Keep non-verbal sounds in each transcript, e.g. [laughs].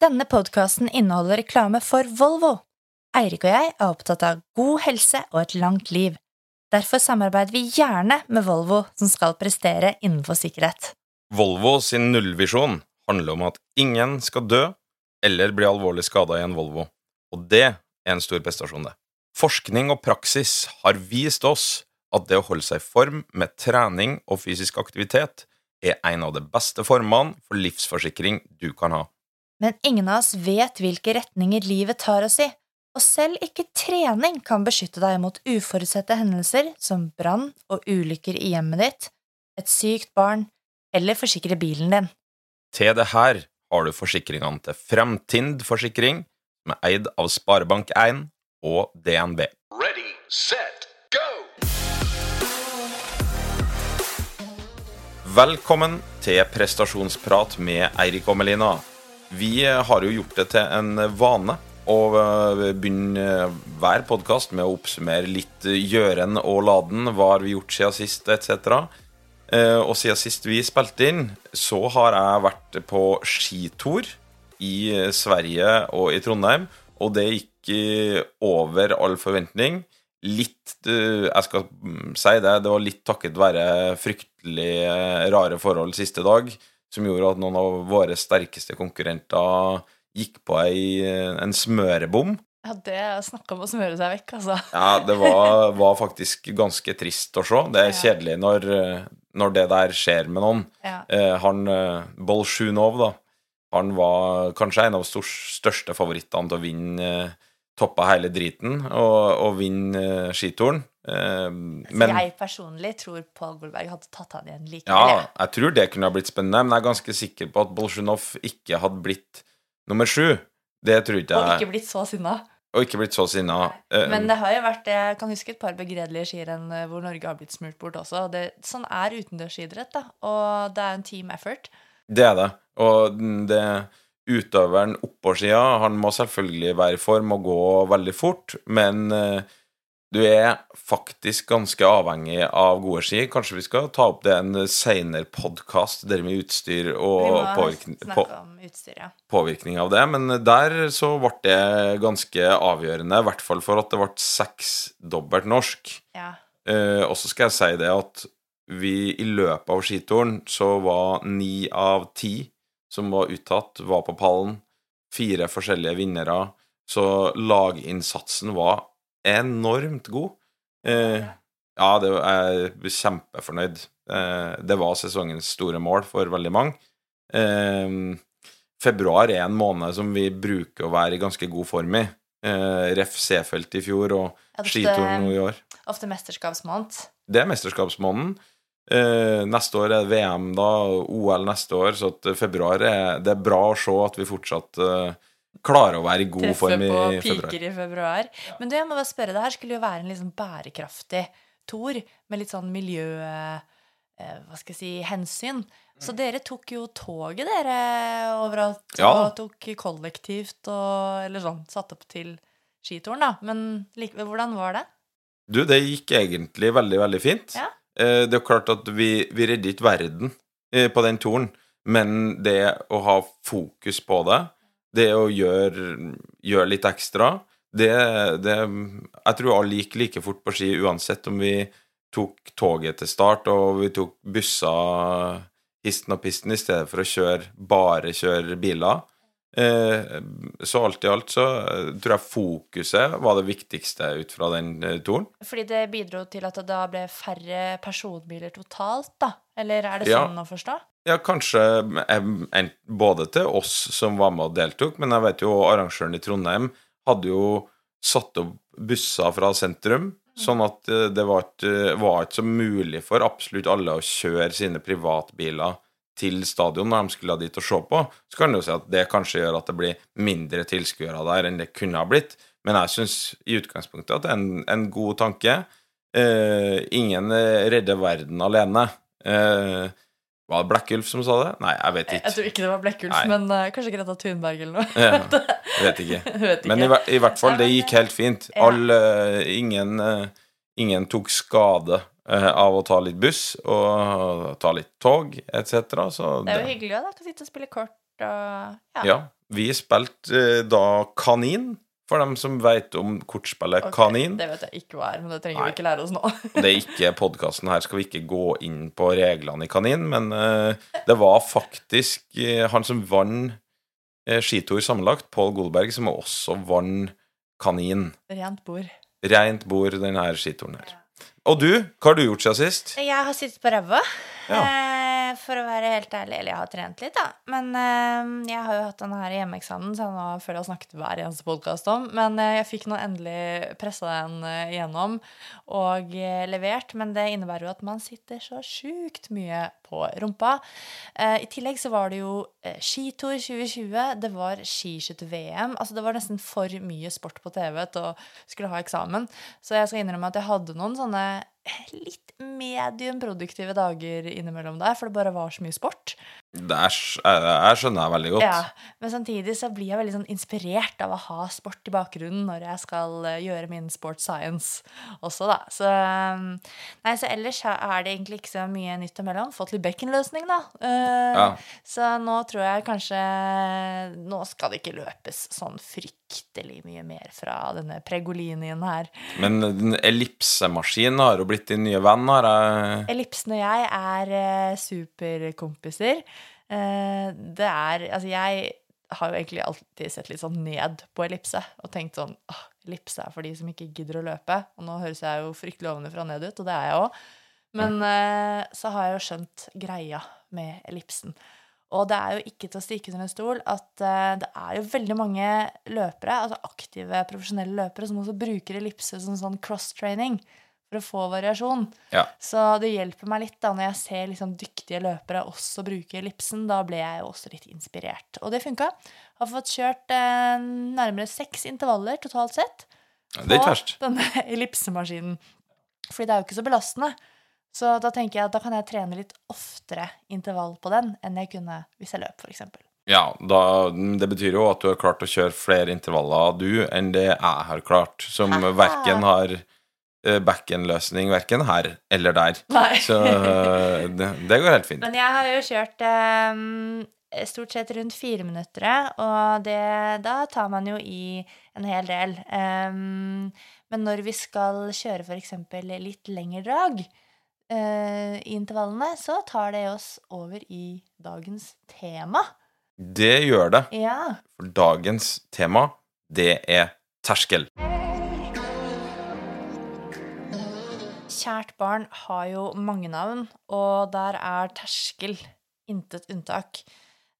Denne podkasten inneholder reklame for Volvo. Eirik og jeg er opptatt av god helse og et langt liv. Derfor samarbeider vi gjerne med Volvo, som skal prestere innenfor sikkerhet. Volvo sin nullvisjon handler om at ingen skal dø eller bli alvorlig skada i en Volvo, og det er en stor prestasjon, det. Forskning og praksis har vist oss at det å holde seg i form med trening og fysisk aktivitet er en av de beste formene for livsforsikring du kan ha. Men ingen av oss vet hvilke retninger livet tar oss i, og selv ikke trening kan beskytte deg mot uforutsette hendelser som brann og ulykker i hjemmet ditt, et sykt barn eller forsikre bilen din. Til det her har du forsikringene til Fremtind Forsikring, som er eid av Sparebank1 og DNB. Ready, set, go! Velkommen til prestasjonsprat med Eirik og Melina. Vi har jo gjort det til en vane å begynne hver podkast med å oppsummere litt gjøren og laden. Hva har vi gjort siden sist, etc. Og siden sist vi spilte inn, så har jeg vært på skitur i Sverige og i Trondheim, og det gikk over all forventning. Litt Jeg skal si det, det var litt takket være fryktelig rare forhold siste dag, som gjorde at noen av våre sterkeste konkurrenter gikk på ei, en smørebom. Ja, det snakka om å smøre seg vekk, altså. Ja, det var, var faktisk ganske trist å se. Det er kjedelig når, når det der skjer med noen. Ja. Eh, han eh, Bolsjunov, da, han var kanskje en av de største favorittene til å vinne eh, toppa hele driten og, og vinne eh, skituren. Eh, men jeg personlig tror Paul Goldberg hadde tatt han igjen likevel. ja, jeg. jeg tror det kunne ha blitt spennende, men jeg er ganske sikker på at Bolsjunov ikke hadde blitt nummer sju. Det tror ikke Og ikke blitt så sinna. Og ikke blitt så sinna. Eh, Men det har jo vært Jeg kan huske et par begredelige skirenn eh, hvor Norge har blitt smurt bort også. Det, sånn er utendørsidrett, da. Og det er en team effort. Det er det. Og det utøveren oppå skia, han må selvfølgelig være i form og gå veldig fort, men eh, du er faktisk ganske avhengig av gode ski. Kanskje vi skal ta opp det en seinere podkast, der med utstyr og påvirkning, på, utstyr, ja. påvirkning av det, men der så ble det ganske avgjørende, i hvert fall for at det ble seksdobbelt norsk. ja. Eh, og så skal jeg si det at vi i løpet av skituren så var ni av ti som var uttatt, var på pallen. Fire forskjellige vinnere. Så laginnsatsen var enormt god. Eh, ja, det, jeg er kjempefornøyd. Eh, det var sesongens store mål for veldig mange. Eh, februar er en måned som vi bruker å være i ganske god form i. Eh, Ref. Seefeld i fjor og Ja, skituren i år. Ofte mesterskapsmåned. Det er mesterskapsmåneden. Eh, neste år er det VM, da, OL neste år, så februar er Det er bra å se at vi fortsatt eh, klarer å være i god Treffe form i på februar. piker i februar. Men du, jeg må bare spørre, det her skulle jo være en sånn bærekraftig tour med litt sånn miljø... eh, Hva skal jeg si hensyn. Så dere tok jo toget, dere, overalt. Ja. Og tok kollektivt og Eller sånn. Satt opp til skituren, da. Men likevel, hvordan var det? Du, det gikk egentlig veldig, veldig fint. Ja. Eh, det er klart at vi, vi redder ikke verden eh, på den turen, men det å ha fokus på det, det å gjøre, gjøre litt ekstra, det, det Jeg tror alle gikk like fort på ski uansett om vi tok toget til start og vi tok busser histen og pisten i stedet for å kjøre, bare kjøre biler. Eh, så alt i alt så eh, tror jeg fokuset var det viktigste ut fra den eh, turen. Fordi det bidro til at det da ble færre personbiler totalt, da? Eller er det Ja. sånn å forstå? Ja, kanskje eh, både til oss som var med og deltok, men jeg vet jo arrangøren i Trondheim hadde jo satt opp busser fra sentrum, sånn at eh, det var ikke, var ikke så mulig for absolutt alle å kjøre sine privatbiler til stadion når de skulle dit og se på. Så kan du jo si at det kanskje gjør at det blir mindre tilskuere der enn det kunne ha blitt, men jeg syns i utgangspunktet at det er en, en god tanke. Eh, ingen eh, redder verden alene. Eh, var det Blekkulf som sa det? Nei, jeg vet ikke. Jeg tror ikke det var Blekkulf, men uh, kanskje Greta Thunberg eller noe. Ja, [laughs] vet ikke. [laughs] Vet ikke. Men i, i hvert fall, det gikk helt fint. Ja. Alle, ingen, uh, ingen tok skade av å ta litt buss og ta litt tog etc. Så Det er jo hyggelig òg, da. Kan sitte og spille kort og ja. ja, Vi spilte da Kanin, for dem som vet om kortspillet okay, Kanin. Det vet jeg ikke hva er, men det trenger Nei. vi ikke lære oss nå. [laughs] Det er ikke podkasten her, skal vi ikke gå inn på reglene i Kanin, men uh, det var faktisk uh, han som vant uh, skitur sammenlagt, Pål Golberg, som også vant Kanin. Rent bord. Rent bord, denne skituren her. Og du, hva har du gjort siden sist? Jeg har sittet på ræva, Ja. Eh, for å være helt ærlig. Eller jeg har trent litt, da. Men eh, jeg har jo hatt den her hjemmeeksamen, så jeg føler jeg har snakket hver eneste podkast om. Men eh, jeg fikk nå endelig pressa den eh, gjennom og eh, levert. Men det innebærer jo at man sitter så sjukt mye på rumpa. Eh, I tillegg så var det jo skitur 2020. Det var skiskytter-VM. Altså det var nesten for mye sport på TV til å skulle ha eksamen. Så jeg skal innrømme at jeg hadde noen sånne litt medium produktive dager innimellom der, for det bare var så mye sport. Det er, jeg, jeg skjønner jeg veldig godt. Ja, Men samtidig så blir jeg veldig sånn inspirert av å ha sport i bakgrunnen når jeg skal eh, gjøre min sports science også, da. Så, um, nei, så ellers er det egentlig ikke så mye nytt imellom. Fått litt bekkenløsning, da. Uh, Ja. Så nå tror jeg kanskje Nå skal det ikke løpes sånn fryktelig mye mer fra denne pregolinien her. Men den ellipsemaskinen har jo blitt din nye venn, har jeg Ellipsen og jeg er eh, superkompiser. Eh, det er Altså, jeg har jo egentlig alltid sett litt sånn ned på ellipse og tenkt sånn åh, ellipse er for de som ikke gidder å løpe. Og nå høres jeg jo fryktelig ovenfra og ned ut, og det er jeg òg. Men eh, så har jeg jo skjønt greia med ellipsen. Og det er jo ikke til å stikke under en stol at eh, det er jo veldig mange løpere, altså aktive, profesjonelle løpere, som også bruker ellipse som sånn cross-training for å få variasjon. Ja. Så det hjelper meg litt da når jeg ser liksom dyktige løpere også bruke ellipsen. Da ble jeg jo også litt inspirert. Og det funka. Har fått kjørt eh, nærmere seks intervaller totalt sett på denne [laughs] ellipsemaskinen. Fordi det er jo ikke så belastende. Så da tenker jeg at da kan jeg trene litt oftere intervall på den enn jeg kunne hvis jeg løp, f.eks. Ja, da, det betyr jo at du har klart å kjøre flere intervaller, du, enn det jeg har klart. Som verken har back-end-løsning verken her eller der. Nei. Så eh, det, det går helt fint. Men jeg har jo kjørt um, stort sett rundt fire minutter, og det, da tar man jo i en hel del. Um, men når vi skal kjøre f.eks. litt lengre drag uh, i intervallene, så tar det oss over i dagens tema. Det gjør det. Ja. For dagens tema, det er terskel. Kjært barn har jo mange navn, og der er terskel intet unntak.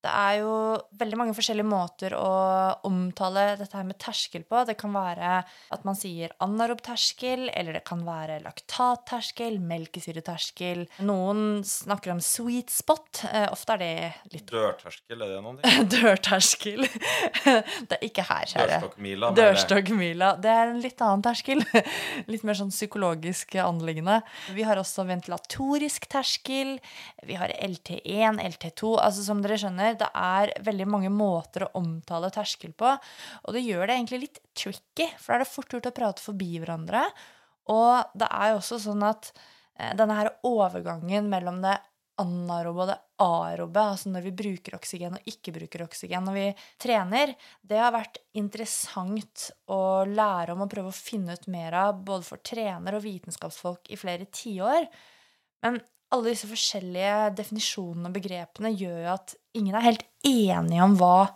Det er jo veldig mange forskjellige måter å omtale dette her med terskel på. Det kan være at man sier anarob terskel, eller det kan være laktatterskel, melkesyreterskel. Noen snakker om sweet spot. Eh, ofte er det litt Dørterskel, er det noen ting? [laughs] dørterskel. det er ikke her, kjære. Dørstokkmila. Dørstokkmila. Det er en litt annen terskel. [laughs] Litt mer sånn psykologisk anliggende. Vi har også ventilatorisk terskel. Vi har LT1, LT2. Altså Som dere skjønner, det er veldig mange måter å omtale terskel på. Og det gjør det egentlig litt tricky, for da er det fort gjort å prate forbi hverandre. Og det er jo også sånn at eh, denne her overgangen mellom det anarobe og det arobe, altså når vi bruker oksygen og ikke bruker oksygen når vi trener, det har vært interessant å lære om og prøve å finne ut mer av, både for trener og vitenskapsfolk i flere tiår. Men alle disse forskjellige definisjonene og begrepene gjør at ingen er helt enige om hva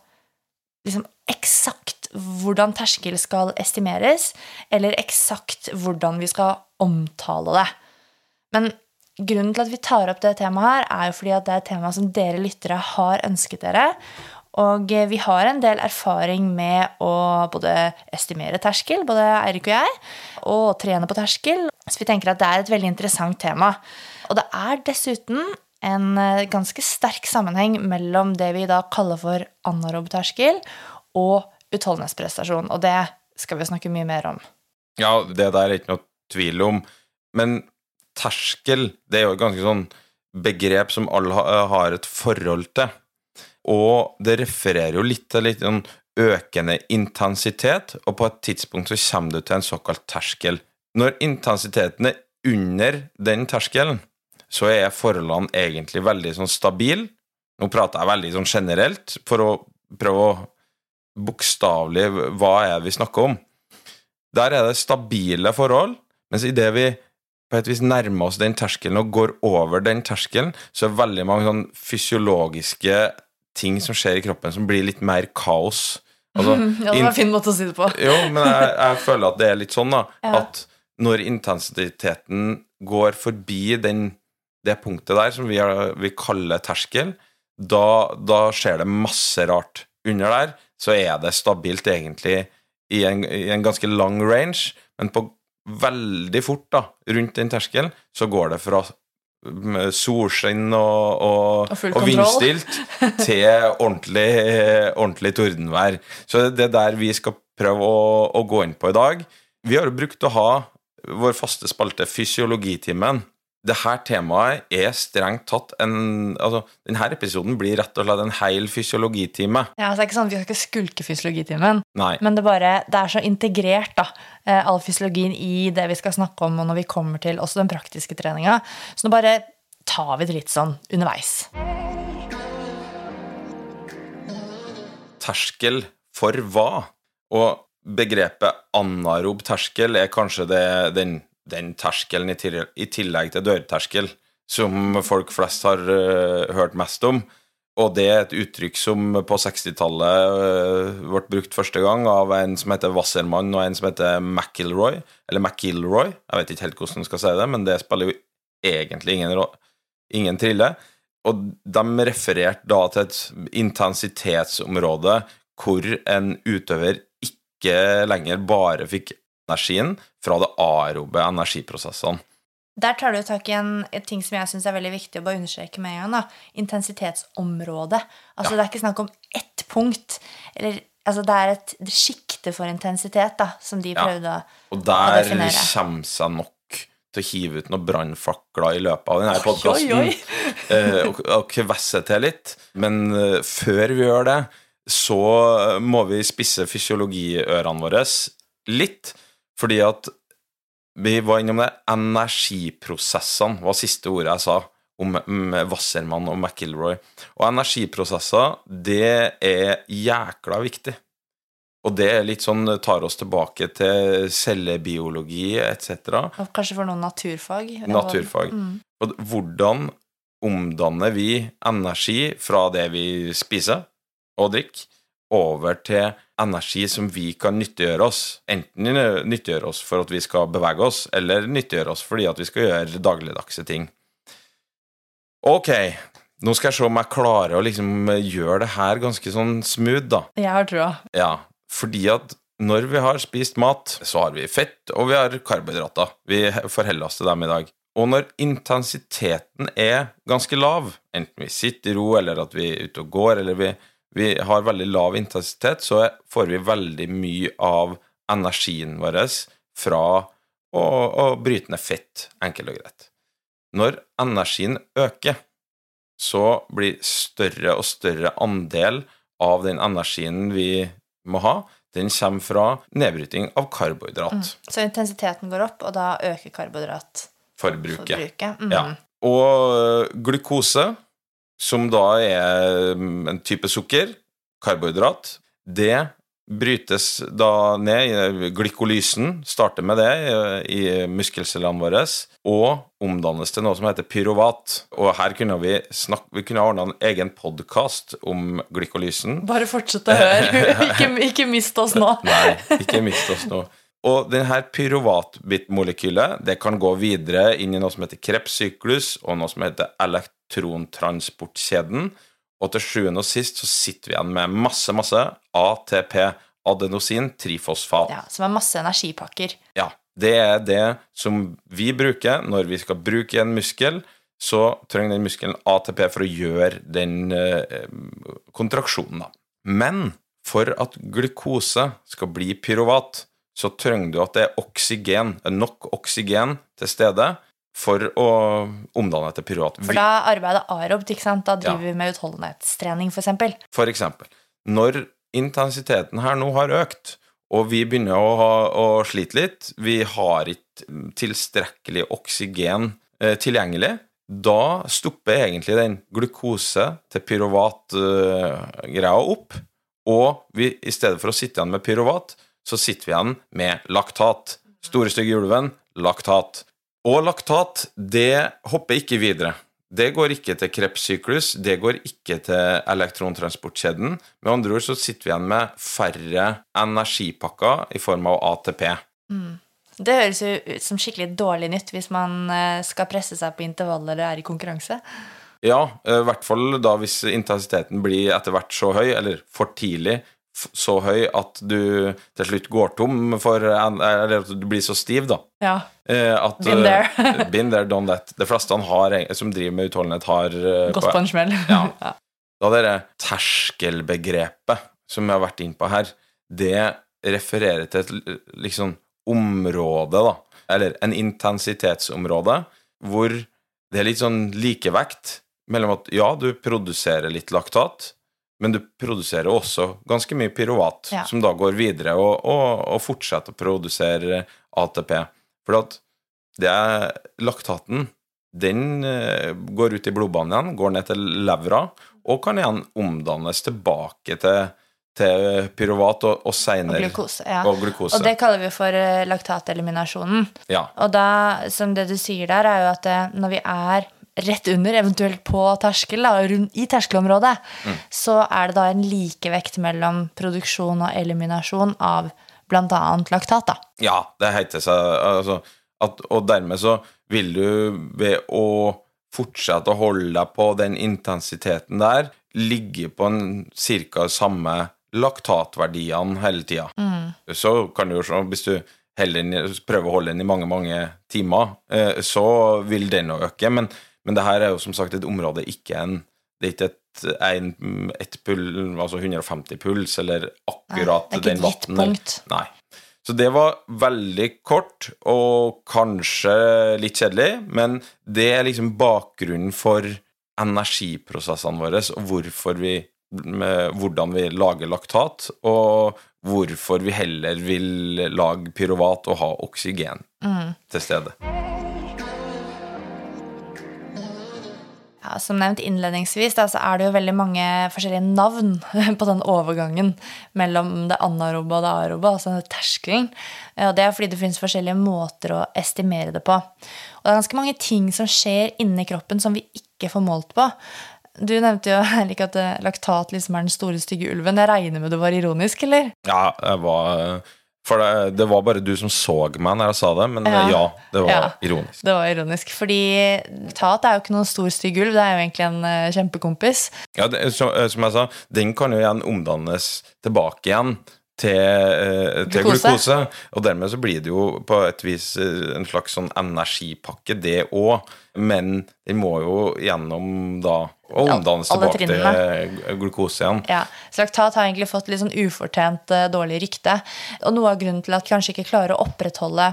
liksom eksakt hvordan terskel skal estimeres, eller eksakt hvordan vi skal omtale det. Men grunnen til at vi tar opp det temaet her, er jo fordi at det er et tema som dere lyttere har ønsket dere. Og eh, vi har en del erfaring med å både estimere terskel, både Eirik og jeg, og trene på terskel. Så vi tenker at det er et veldig interessant tema. Og det er dessuten en eh, ganske sterk sammenheng mellom det vi da kaller for anarob terskel og utholdenhetsprestasjon. Og det skal vi snakke mye mer om. Ja, det der er ikke noe tvil om. Men terskel, det er jo et ganske sånn begrep som alle har et forhold til. Og det refererer jo litt til litt sånn økende intensitet, og på et tidspunkt så kommer du til en såkalt terskel. Når intensiteten er under den terskelen, så er forholdene egentlig veldig sånn stabile. Nå prater jeg veldig sånn generelt for å prøve å bokstavelig hva er det vi snakker om. Der er det stabile forhold, mens idet vi på et vis nærmer oss den terskelen og går over den terskelen, så er veldig mange sånn fysiologiske ting som skjer i kroppen, som blir litt mer kaos. Altså, [laughs] Ja, det var en fin måte å si det på. jo, men jeg, jeg føler at det er litt sånn, da. Ja. At når intensiteten går forbi den, det punktet der som vi, har, vi kaller terskel, da, da skjer det masse rart. Under der så er det stabilt, egentlig, i en, i en ganske lang range, men på veldig fort, da, rundt den terskelen, så går det fra solskinn og, og, Og og vindstilt [laughs] til ordentlig, ordentlig tordenvær. Så det er der vi skal prøve å, å gå inn på i dag. Vi har jo brukt å ha vår faste spalte Fysiologitimen. Dette temaet er strengt tatt en Altså, denne episoden blir rett og slett en hel fysiologitime. Ja, så det er ikke sånn Vi skal ikke skulke fysiologitimen, Nei. men det, bare, det er så integrert, da, eh, all fysiologien i det vi skal snakke om, og når vi kommer til også den praktiske treninga. Så nå bare tar vi det litt sånn underveis. terskel for hva? Og begrepet anarob terskel er kanskje det, den, den terskelen i, tillegg til dørterskel som folk flest har øh, hørt mest om. Og det er et uttrykk som på 60-tallet øh, ble brukt første gang av en som heter Wassermann og en som heter McIlroy, eller McIlroy, jeg vet ikke helt hvordan man skal si det, men det spiller jo egentlig ingen, ingen trille. Og de refererte da til et intensitetsområde hvor en utøver ikke lenger bare fikk energien fra det aerobe energiprosessene. Der tar du tak i en, ting som jeg syns er veldig viktig å bare understreke med en gang. da. Intensitetsområdet. Altså Ja. Det er ikke snakk om ett punkt. Eller, altså Det er et sjikte for intensitet da, som de Ja. prøvde å Og der definere. kommer seg nok til å hive ut noen brannfakler i løpet av denne podkasten. og, og kvesse til litt. Men eh, før vi gjør det, så må vi spisse fysiologiørene våre litt. Fordi at vi var innom det. Energiprosessene var siste ordet jeg sa om Wassermann og McIlroy. Og energiprosesser, det er jækla viktig. Og det er litt sånn, tar oss tilbake til cellebiologi etc. og Kanskje for noen naturfag. Naturfag. Mm. Og hvordan omdanner vi energi fra det vi spiser og drikker, over til energi som vi kan nyttiggjøre oss. Enten nyttiggjøre oss for at vi skal bevege oss, eller nyttiggjøre oss fordi at vi skal gjøre dagligdagse ting. Ok, nå skal jeg se om jeg klarer å liksom gjøre det her ganske sånn smooth, da. Jeg har trua. Ja, fordi at når vi har spist mat, så har vi fett, og vi har karbohydrater. Vi forholder oss til dem i dag. Og når intensiteten er ganske lav, enten vi sitter i ro, eller at vi er ute og går, eller vi, vi har veldig lav intensitet, så får vi veldig mye av energien vår fra å, å bryte ned fett, enkelt og greit. Når energien øker, så blir større og større andel av den energien vi må ha, den kommer fra nedbryting av karbohydrat. Så intensiteten går opp, og da øker karbohydratforbruket. Forbruket. Mm. Ja. Og glukose, som da er mm, en type sukker, karbohydrat, det brytes da ned. i Glykolysen starter med det i, muskelcellene våre, og omdannes til noe som heter pyruvat. Og her kunne vi snakke, vi kunne ha ordna en egen podkast om glykolysen. Bare fortsett å høre. [laughs] ikke, ikke mist oss nå. Nei, ikke mist oss nå. Og denne pyruvatbitmolekylet det kan gå videre inn i noe som heter krepssyklus, og noe som heter elektrontransportkjeden. Og til sjuende og sist så sitter vi igjen med masse, masse ATP, adenosin trifosfat. Ja, Som er masse energipakker. Ja, det er det som vi bruker når vi skal bruke en muskel. Så trenger den muskelen ATP for å gjøre den eh, kontraksjonen, da. Men for at glukose skal bli pyruvat, så trenger du at det er oksygen, nok oksygen til stede for å omdanne etter til pyruvat. For da arbeider arobt, ikke sant? Da driver Ja. vi med utholdenhetstrening, for eksempel. For eksempel, når intensiteten her nå har økt, og vi begynner å, ha, å slite litt, vi har ikke tilstrekkelig oksygen eh, tilgjengelig, da stopper egentlig den glukose til pyruvat-greia opp, Og vi, i stedet for å sitte igjen med pyruvat, så sitter vi igjen med laktat. Store stygge ulven, laktat. Og laktat, det hopper ikke videre. Det går ikke til krepssyklus, det går ikke til elektrontransportkjeden. Med andre ord så sitter vi igjen med færre energipakker i form av ATP. Det høres jo ut som skikkelig dårlig nytt hvis man eh, skal presse seg på intervall eller er i konkurranse. Ja, eh, i hvert fall da hvis intensiteten blir etter hvert så høy, eller for tidlig så høy at du til slutt går tom for Eller at du blir så stiv, da. Ja. eh, At, Been there. eh, been there, done that. De fleste har, som driver med utholdenhet, har eh, Gått på en smell. [laughs] Ja. Da det terskelbegrepet som jeg har vært inne på her, det refererer til et liksom område, da, eller en intensitetsområde, hvor det er litt sånn likevekt mellom at ja, du produserer litt laktat, men du produserer også ganske mye pyruvat, Ja. som da går videre og, og, og fortsetter å produsere ATP. For at det er laktaten den eh, går ut i blodbanen igjen, går ned til levra, og kan igjen omdannes tilbake til, til pyruvat og, og Og glukose. Ja. og glukose. Og det kaller vi for eh, laktateliminasjonen. Ja. Og da, som det du sier der, er jo at eh, når vi er rett under, eventuelt på terskel, da, i terskelområdet, Mm. så er det da en likevekt mellom produksjon og eliminasjon av annet laktat, da. ja, det heter seg altså, at, Og dermed så vil du ved å fortsette å holde deg på den intensiteten der, ligge på en cirka samme laktatverdiene hele tida. Så kan du jo hvis du heller prøver å holde den i mange, mange timer, eh, så vil den å øke. Men, men det her er jo som sagt et område, ikke en Det er ikke et, en, et pull, altså 150 puls, eller akkurat ikke den vatten. Nei. Så det var veldig kort, og kanskje litt kjedelig, men det er liksom bakgrunnen for energiprosessene våre, og hvorfor vi, med, hvordan vi lager laktat, og hvorfor vi heller vil lage pyruvat og ha oksygen til stede. Som nevnt innledningsvis, da, så er det jo veldig mange forskjellige navn [laughs] på den overgangen mellom det anarobe og det arobe, altså terskelen. Eh, Og det er fordi det finnes forskjellige måter å estimere det på. Og det er ganske mange ting som skjer inni kroppen som vi ikke får målt på. Du nevnte jo [laughs] ikke at eh, laktat liksom er den store, stygge ulven. Jeg regner med du var ironisk, eller? Ja, jeg var For det, det var bare du som så meg når jeg sa det, men Ja. ja, det var Ja. ironisk. Det var ironisk, fordi tat er jo ikke noen stor, stygg ulv. Det er jo egentlig en uh, kjempekompis. Ja, det, så, eh, som jeg sa, den kan jo igjen omdannes tilbake igjen til, uh, til Glukose. glukose. Og dermed så blir det jo på et vis uh, en slags sånn energipakke, det òg. Men den må jo gjennom da Ja, omdannes ja, tilbake til glukose igjen. Ja, så Laktat har egentlig fått litt sånn ufortjent eh, dårlig rykte. Og noe av grunnen til at vi kanskje ikke klarer å opprettholde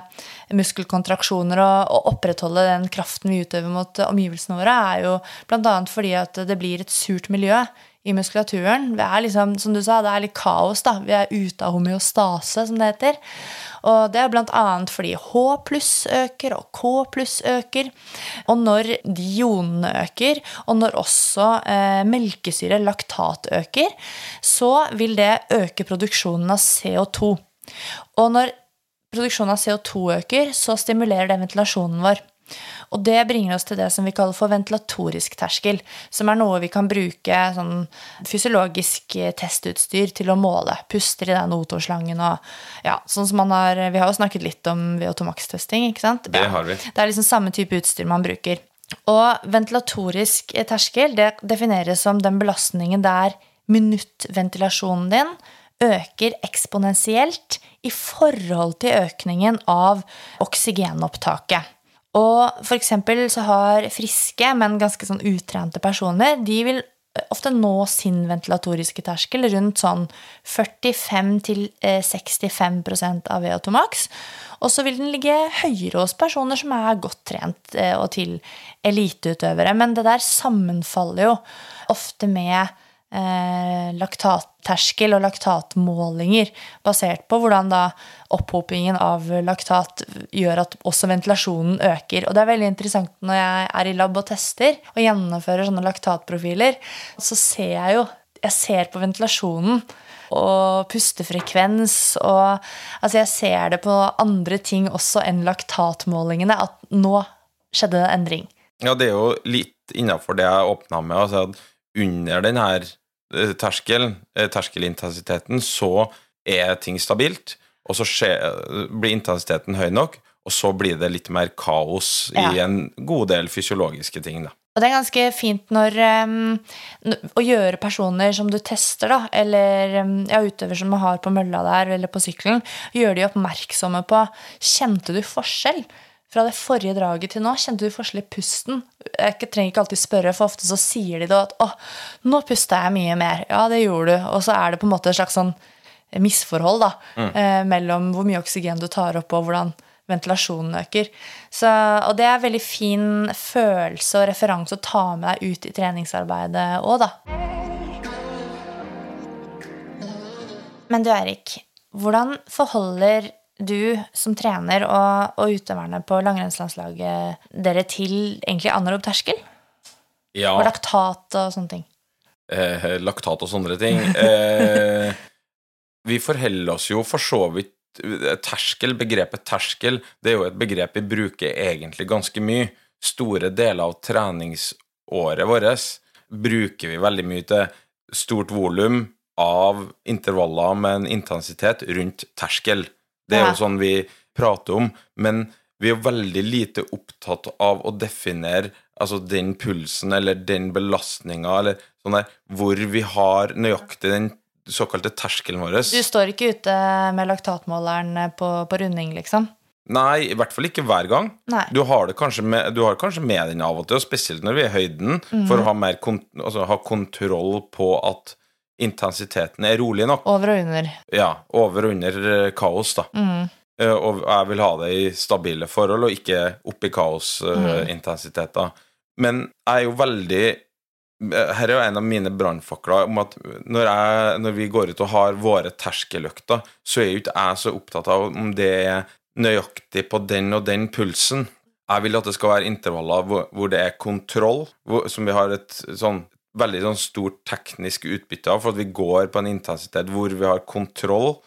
muskelkontraksjoner og, og opprettholde den kraften vi utøver mot eh, omgivelsene våre, er jo bl.a. fordi at det blir et surt miljø i muskulaturen. Det er liksom, som du sa, det er litt kaos. da. Vi er ute av homeostase, som det heter. Og det er bl.a. fordi H pluss øker, og K pluss øker. Og når de ionene øker, og når også eh, melkesyre, laktat, øker, så vil det øke produksjonen av CO2. Og når produksjonen av CO2 øker, så stimulerer det ventilasjonen vår. Og det bringer oss til det som vi kaller for ventilatorisk terskel, som er noe vi kan bruke sånn fysiologisk eh, testutstyr til å måle. Puster i den O2-slangen og ja, sånn som man har Vi har jo snakket litt om VO2 max-testing, ikke sant? Det har vi. Det er liksom samme type utstyr man bruker. Og ventilatorisk terskel det defineres som den belastningen der minuttventilasjonen din øker eksponentielt i forhold til økningen av oksygenopptaket. Og for eksempel så har friske, men ganske sånn utrente personer, de vil ofte nå sin ventilatoriske terskel rundt sånn 45-65% av VO2 max. Og så vil den ligge høyere hos personer som er godt trent, eh, og til eliteutøvere. Men det der sammenfaller jo ofte med eh, laktatterskel og laktatmålinger, basert på hvordan da opphopingen av laktat gjør at også ventilasjonen øker. Og det er veldig interessant når jeg er i lab og tester og gjennomfører sånne laktatprofiler, så ser jeg jo jeg ser på ventilasjonen og pustefrekvens og Altså, jeg ser det på andre ting også enn laktatmålingene, at nå skjedde det en endring. Ja, det er jo litt innafor det jeg åpna med. Altså at under den her terskelen, eh, terskelintensiteten, så er ting stabilt, og så skje- blir intensiteten høy nok, og så blir det litt mer kaos i en god del fysiologiske ting, da. Og det er ganske fint når um, å gjøre personer som du tester, da, eller um, ja, utøver som du har på mølla der, eller på sykkelen, gjøre de oppmerksomme på Kjente du forskjell? Fra det forrige draget til nå, kjente du forskjell i pusten? Jeg trenger ikke alltid spørre, for ofte så sier de da at 'å, nå pusta jeg mye mer'. Ja, det gjorde du. Og så er det på en måte et slags sånn misforhold da, eh, mellom hvor mye oksygen du tar opp, og hvordan ventilasjonen øker. Så, og det er en veldig fin følelse og referanse å ta med deg ut i treningsarbeidet òg, da. Men du Erik, hvordan forholder du som trener og, og utøverne på langrennslandslaget dere til egentlig anarob terskel? Ja. Og laktat og sånne ting? eh, laktat og sånne ting. Eh, vi forholder oss jo for så vidt Terskel, begrepet terskel, det er jo et begrep vi bruker egentlig ganske mye. Store deler av treningsåret vårt bruker vi veldig mye til stort volum av intervaller med en intensitet rundt terskel. Det er jo sånn vi prater om, men vi er veldig lite opptatt av å definere altså den pulsen eller den belastninga eller sånn der, hvor vi har nøyaktig den såkalte terskelen vår. Du står ikke ute med laktatmåleren på, på runding, liksom? Nei, i hvert fall ikke hver gang. Du har, med, du har kanskje med den av og til, og spesielt når vi er i høyden, mm. for å ha, mer altså, ha kontroll på at intensiteten er rolig nok. Over og under. Ja, over og under eh, kaos, da. Mm. Eh, Og jeg vil ha det i stabile forhold, og ikke opp i Mm. Men jeg er jo veldig eh, her er jo en av mine brannfakler om at når, jeg, når vi går ut og har våre terskeløkter, så er jo ikke jeg så opptatt av om det er nøyaktig på den og den pulsen. Jeg vil at det skal være intervaller hvor, hvor det er kontroll, hvor, som vi har et sånn veldig sånn stort teknisk utbytte av, for at vi går på en intensitet hvor vi har kontroll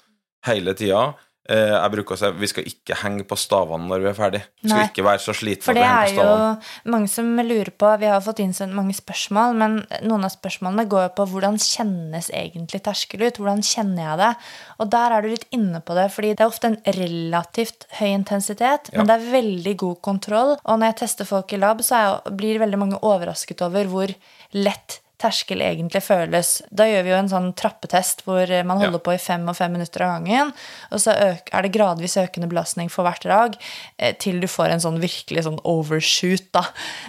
hele tida. Eh, Jeg bruker å si vi skal ikke henge på stavene når vi er ferdig. Vi skal Nei. ikke være så slitne For det er jo mange som lurer på Vi har fått innsendt mange spørsmål, men noen av spørsmålene går jo på hvordan kjennes egentlig terskel ut? Hvordan kjenner jeg det? Og der er du litt inne på det, fordi det er ofte en relativt høy intensitet, Ja. men det er veldig god kontroll. Og når jeg tester folk i lab, så blir veldig mange overrasket over hvor lett terskel egentlig føles. Da gjør vi jo en sånn trappetest hvor man holder Ja. på i fem og fem minutter av gangen. Og så er det gradvis økende belastning for hvert drag eh, til du får en sånn virkelig sånn overshoot da,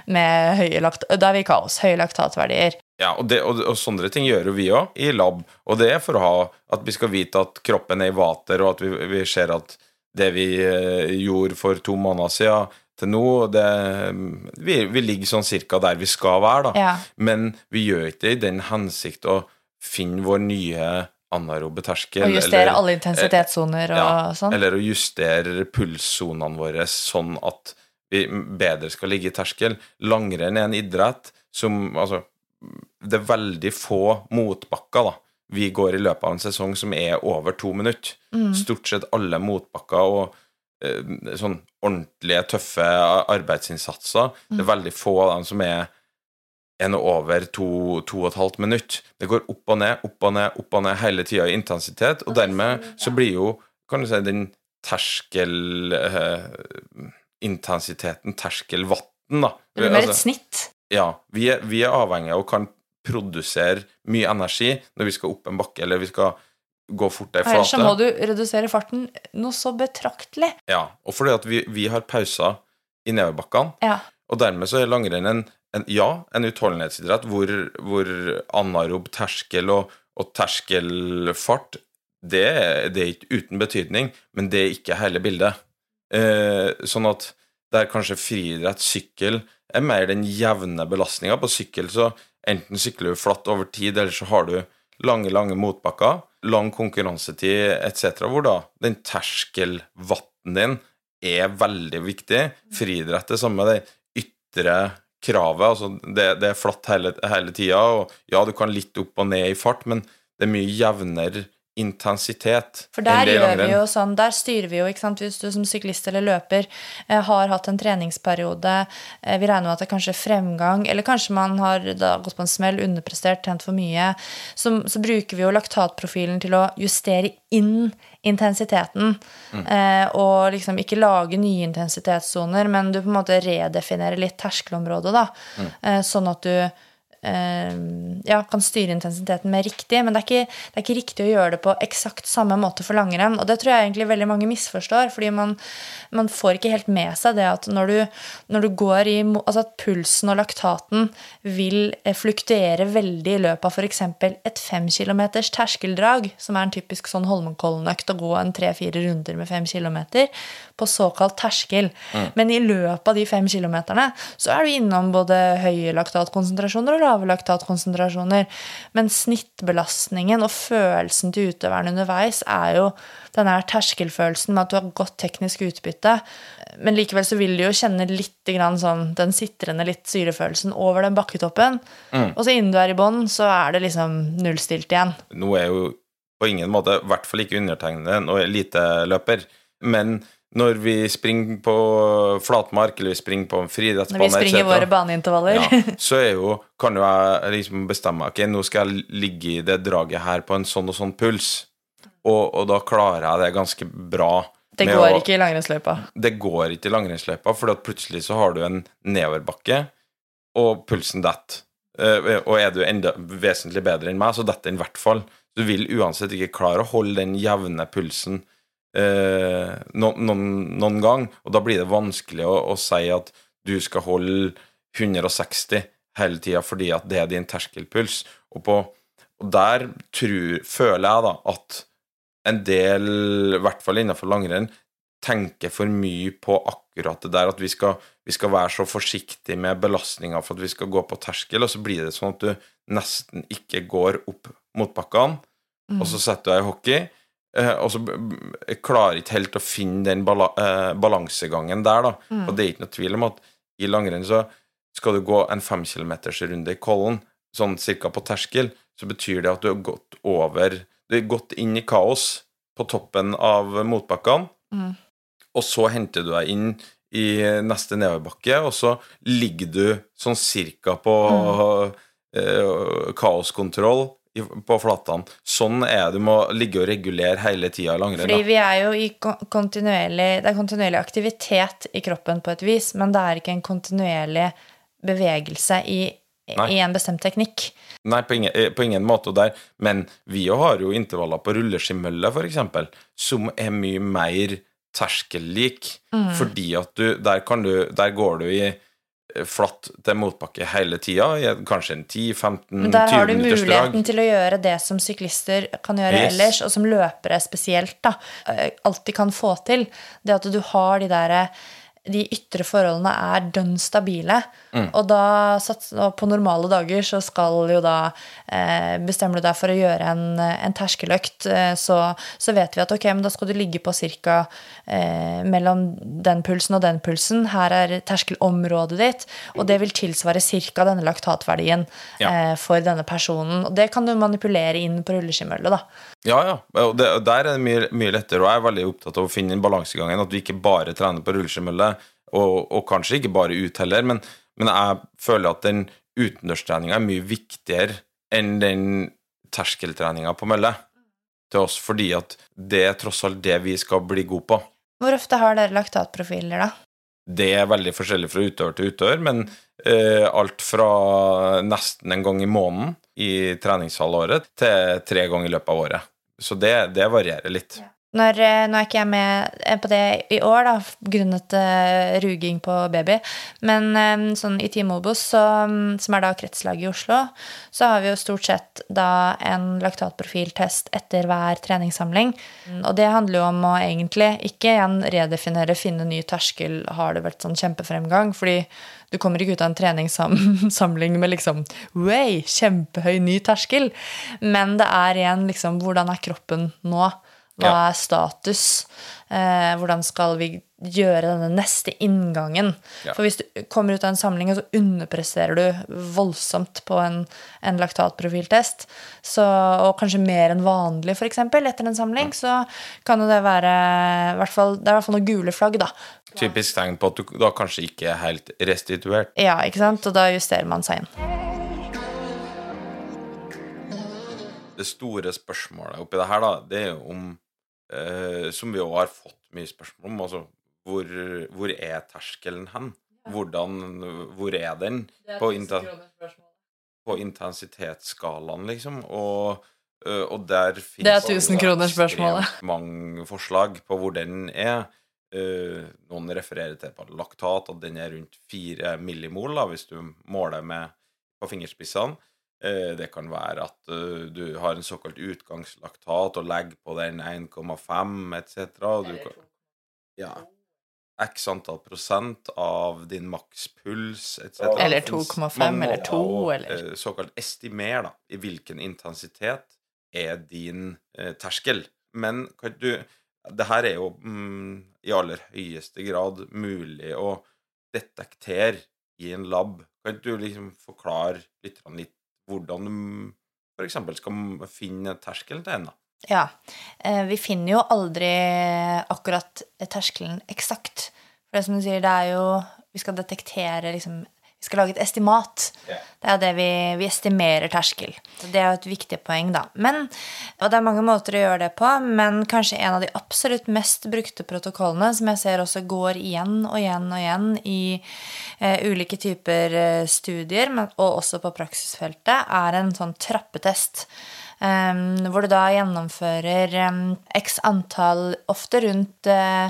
med høye lakt... Da er vi i kaos. Høye laktatverdier. Ja, og, det, og, og sånne ting gjør jo vi òg i lab. Og det er for å ha at vi skal vite at kroppen er i vater, og at vi, vi ser at det vi eh, gjorde for to måneder siden til nå, det, vi, vi ligger sånn cirka der vi skal være, da. Ja. Men vi gjør ikke det i den hensikt å finne vår nye anarobe terskel. Og justere eller- alle intensitetssoner og ja, sånn. Eller å justere pulssonene våre sånn at vi bedre skal ligge i terskel. Langrenn er en idrett som Altså, det er veldig få motbakker, da. Vi går i løpet av en sesong som er over to minutter. Mm. Stort sett alle motbakker og sånn ordentlige, tøffe arbeidsinnsatser. Det er veldig få av dem som er en og over to, to og et halvt minutt. Det går opp og ned, opp og ned, opp og ned hele tida i intensitet, og dermed så blir jo, kan du si, den terskel eh, intensiteten, terskelvatten, da. Det blir mer Altså, et snitt. ja, vi er, vi er avhengig av å kan produsere mye energi når vi skal opp en bakke, eller vi skal gå fortere i flate. Ellers så må du redusere farten noe så betraktelig. Ja, og fordi at vi, vi har pauser i nedoverbakkene, Ja. og dermed så er langrenn en, en, ja, en utholdenhetsidrett hvor, hvor anarob terskel og, og terskelfart det, det er ikke uten betydning, men det er ikke hele bildet. Eh, sånn at der kanskje friidrett, sykkel, er mer den jevne belastninga. På sykkel så enten sykler du flatt over tid, eller så har du lange, lange motbakker, lang konkurransetid etc., hvor da den terskelvatten din er veldig viktig. Friidrett er samme det ytre kravet. altså Det, det er flatt hele, hele tida, og ja, du kan litt opp og ned i fart, men det er mye jevnere intensitet For der gjør vi jo sånn, der styrer vi jo, ikke sant, hvis du som syklist eller løper eh, har hatt en treningsperiode, eh, vi regner med at det er kanskje fremgang, eller kanskje man har da gått på en smell, underprestert, trent for mye, så, så bruker vi jo laktatprofilen til å justere inn intensiteten, eh, og liksom ikke lage nye intensitetssoner, men du på en måte redefinerer litt terskelområdet, da, eh, sånn at du ja, kan styre intensiteten mer riktig, men det er, ikke, det er ikke riktig å gjøre det på eksakt samme måte for langrenn. Og det tror jeg egentlig veldig mange misforstår, fordi man, man får ikke helt med seg det at når du, når du går i Altså at pulsen og laktaten vil eh, fluktuere veldig i løpet av f.eks. et fem kilometers terskeldrag, som er en typisk sånn Holmenkollen-økt, å gå en tre-fire runder med fem kilometer, på såkalt terskel. Men i løpet av de fem kilometerne så er du innom både høye laktatkonsentrasjoner og lave laktatkonsentrasjoner. Men snittbelastningen og følelsen til utøveren underveis er jo den her terskelfølelsen med at du har godt teknisk utbytte. Men likevel så vil du jo kjenne litt grann sånn, den sitrende litt syrefølelsen over den bakketoppen. Og så innen du er i bånn, så er det liksom nullstilt igjen. Nå er jo på ingen måte, i hvert fall ikke undertegnede, noe eliteløper. Men når vi springer på flatmark, eller vi springer på en friidrettsbane Når vi springer etc., våre baneintervaller. ja, [laughs] så er jo, kan jo jeg liksom bestemme Ok, nå skal jeg ligge i det draget her på en sånn og sånn puls. Og, og da klarer jeg det ganske bra. Det går å- ikke i langrennsløypa. Det går ikke i langrennsløypa, for plutselig så har du en nedoverbakke, og pulsen detter. Eh, Og er du enda vesentlig bedre enn meg, så detter den i hvert fall. Du vil uansett ikke klare å holde den jevne pulsen eh, noen, noen, noen gang, og da blir det vanskelig å, å si at du skal holde 160 hele tida fordi at det er din terskelpuls. Og, på, og der tror, føler jeg da at en del, i hvert fall innenfor langrenn, tenker for mye på akkurat det der at vi skal, vi skal være så forsiktige med belastninga for at vi skal gå på terskel, og så blir det sånn at du nesten ikke går opp mot bakkene, og så setter du deg i hockey, og så jeg klarer ikke helt å finne den bala eh, balansegangen der, da. Og det er ikke noe tvil om at i langrenn så skal du gå en femkilometersrunde i Kollen, sånn cirka på terskel, så betyr det at du har gått over Du har gått inn i kaos på toppen av motbakkene, Mm. og så henter du deg inn i neste nedoverbakke, og så ligger du sånn cirka på eh, kaoskontroll på flatene. Sånn er det, du må ligge og regulere hele tida i langrenn. Fordi vi er jo i kontinuerlig Det er kontinuerlig aktivitet i kroppen på et vis, men det er ikke en kontinuerlig bevegelse i, i en bestemt teknikk. Nei, på ingen, eh, på ingen måte der. Men vi har jo intervaller på rulleskimølle, eksempel, som er mye mer terskellik. Mm. Fordi at du der, kan du der går du i flatt til motbakke hele tida, kanskje en 10-15-20 Men der har du minutters drag. muligheten til å gjøre det som syklister kan gjøre Yes. ellers, og som løpere spesielt da, eh, alltid kan få til. Det at du har de der de ytre forholdene er dønn stabile. Mm. Og da på normale dager så skal jo da eh, Bestemmer du deg for å gjøre en, en terskeløkt, eh, så, så vet vi at ok, men da skal du ligge på ca. Eh, mellom den pulsen og den pulsen. Her er terskelområdet ditt, og det vil tilsvare ca. denne laktatverdien Ja. eh, for denne personen. Og det kan du manipulere inn på rulleskimølle, da. Ja, ja. Og det, der er det mye, mye lettere, og jeg er veldig opptatt av å finne den balansegangen. At du ikke bare trener på rulleskinnmølle, og, og kanskje ikke bare ut heller, men, men jeg føler at den utendørstreninga er mye viktigere enn den terskeltreninga på mølle til oss, fordi at det er tross alt det vi skal bli gode på. Hvor ofte har dere laktatprofiler, da? Det er veldig forskjellig fra utøver til utøver, men eh, alt fra nesten en gang i måneden i treningshalvåret til tre ganger i løpet av året. Så det, det varierer litt. Når, eh, nå er ikke jeg med eh, på det i år, da, grunnet uh, ruging på baby. Men um, sånn i Team Obos, så, mm, som er da kretslaget i Oslo, så har vi jo stort sett da en laktatprofiltest etter hver treningssamling. Og det handler jo om å egentlig ikke igjen redefinere, finne ny terskel, har det vært sånn kjempefremgang? Fordi du kommer ikke ut av en treningssamling med liksom Way, kjempehøy ny terskel. Men det er igjen liksom Hvordan er kroppen nå? Hva Ja. er status? Eh, hvordan skal vi gjøre denne neste inngangen? Ja. For hvis du kommer ut av en samling, og så underpresterer du voldsomt på en, en laktatprofiltest, så, og kanskje mer enn vanlig, f.eks., etter en samling, så kan jo det være fall, Det er i hvert fall noen gule flagg, da. Typisk tegn på at du da kanskje ikke er helt restituert. Ja, ikke sant? Og da justerer man seg inn. Det store spørsmålet oppi det her, da, det er jo om eh, Som vi òg har fått mye spørsmål om, altså hvor, hvor er terskelen hen? Hvordan Hvor er den på, inten, på intensitetsskalaen, liksom? Og, eh, og der finnes Det er 1000 kroner spørsmålet. [laughs] mange forslag på hvor den er. Eh, noen refererer til på laktat, at den er rundt 4 millimol, da, hvis du måler med på fingerspissene. Eh, Det kan være at eh, du har en såkalt utgangslaktat og legger på den 1,5 etc. du kan- Ja. X antall prosent av din makspuls etc. Eller 2,5 eller måter 2, å, eller- eh, Såkalt estimer da, i hvilken intensitet er din eh, terskel. Men kan du Det her er jo mm, i aller høyeste grad mulig å detektere i en lab. Kan du liksom forklare litt, litt hvordan du f.eks. skal finne terskelen til en? da? Ja. eh, Vi finner jo aldri akkurat terskelen eksakt. For det som du sier, det er jo Vi skal detektere liksom skal lage et estimat. Yeah. Det er det vi, vi estimerer terskel. Så Det er jo et viktig poeng, da. Men, og det er mange måter å gjøre det på, men kanskje en av de absolutt mest brukte protokollene, som jeg ser også går igjen og igjen og igjen i eh, ulike typer eh, studier, men, og også på praksisfeltet, er en sånn trappetest. Hvor du da gjennomfører x antall, ofte rundt uh,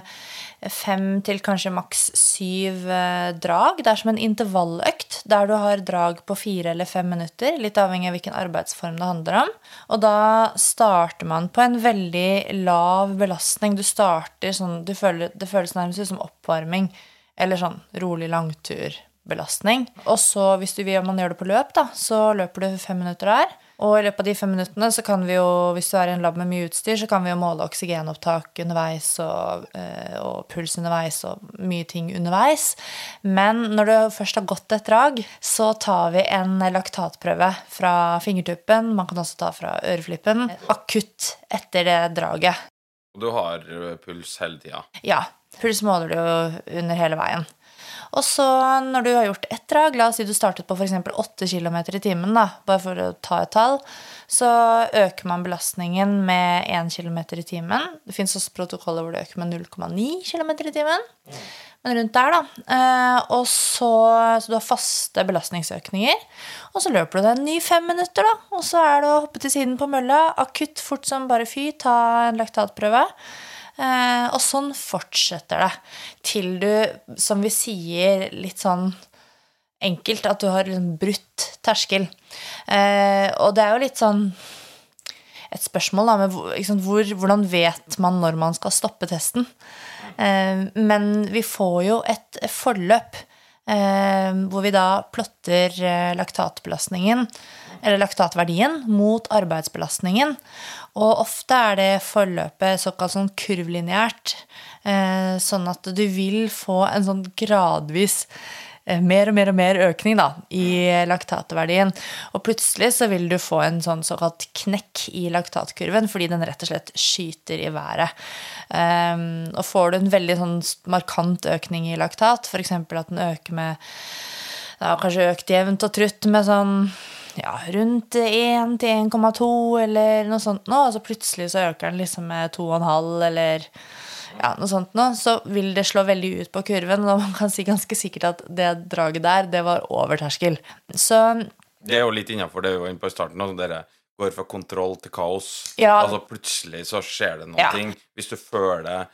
fem til kanskje maks syv uh, drag. Det er som en intervalløkt der du har drag på fire eller fem minutter, litt avhengig av hvilken arbeidsform det handler om. Og da starter man på en veldig lav belastning. Du starter sånn du føler, Det føles nærmest ut som oppvarming eller sånn rolig langturbelastning. Og så, hvis du vil man gjør det på løp, da, så løper du fem minutter der. Og i løpet av de fem minuttene så kan vi jo, hvis du er i en lab med mye utstyr, så kan vi jo måle oksygenopptak underveis og, eh, og puls underveis og mye ting underveis. Men når du først har gått et drag, så tar vi en laktatprøve fra fingertuppen. Man kan også ta fra øreflippen. Akutt etter det draget. Du har eh, puls hele tida. Ja, puls måler du under hele veien. Og så når du har gjort ett drag, la oss si du startet på f.eks. 8 km i timen, da, bare for å ta et tall, så øker man belastningen med 1 km i timen. Det fins også protokoller hvor det øker med 0,9 km i timen. Men rundt der, da. Eh, og så, så du har faste belastningsøkninger. Og så løper du deg en ny fem minutter, da. Og så er det å hoppe til siden på mølla. Akutt fort som bare fy, ta en laktatprøve. Eh, og sånn fortsetter det til du, som vi sier litt sånn enkelt, at du har en brutt terskel. Eh, og det er jo litt sånn et spørsmål da, med hvor, hvor, hvordan vet man når man skal stoppe testen. Eh, men vi får jo et forløp hvor vi da plotter laktatbelastningen, eller laktatverdien, mot arbeidsbelastningen. Og ofte er det forløpet såkalt sånn kurvlineært, eh, sånn at du vil få en sånn gradvis eh, mer og mer og mer økning da, i laktatverdien. Og plutselig så vil du få en sånn såkalt knekk i laktatkurven, fordi den rett og slett skyter i været. Um, og får du en veldig sånn markant økning i laktat, f.eks. at den øker med Det har kanskje økt jevnt og trutt med sånn ja, rundt 1 til 1,2 eller noe sånt nå, og så plutselig så øker den liksom med 2,5 eller ja, noe sånt nå, så vil det slå veldig ut på kurven, og man kan si ganske sikkert at det draget der, det var over terskel. Så Det er jo litt innafor det vi var inne på i starten. Altså dere går fra kontroll til kaos. Ja. Altså Plutselig så skjer det noe. Ja. Hvis du føler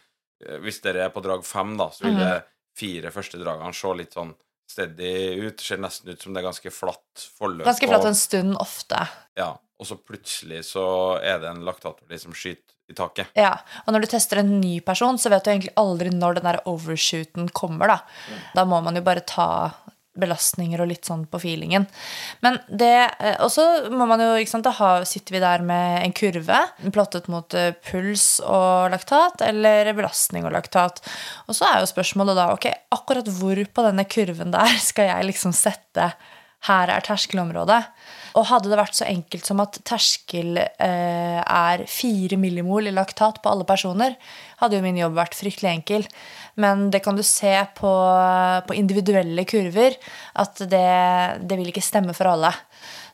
eh, Hvis dere er på drag fem, da, så vil Mhm. det fire første dragene se litt sånn steady ut. Det ser nesten ut som det er ganske flatt forløp. ganske flatt en stund ofte. Ja, og så plutselig så er det en laktatverdi som skyter i taket. Ja, og når du tester en ny person, så vet du egentlig aldri når den der overshooten kommer, da. Da må man jo bare ta belastninger og litt sånn på feelingen. Men det eh, Og så må man jo, ikke sant, da har, sitter vi der med en kurve plottet mot eh, puls og laktat, eller belastning og laktat. Og så er jo spørsmålet da, ok, akkurat hvor på denne kurven der skal jeg liksom sette her er terskelområdet. Og hadde det vært så enkelt som at terskel eh, er fire millimol i laktat på alle personer, hadde jo min jobb vært fryktelig enkel. Men det kan du se på, på individuelle kurver, at det, det, vil ikke stemme for alle.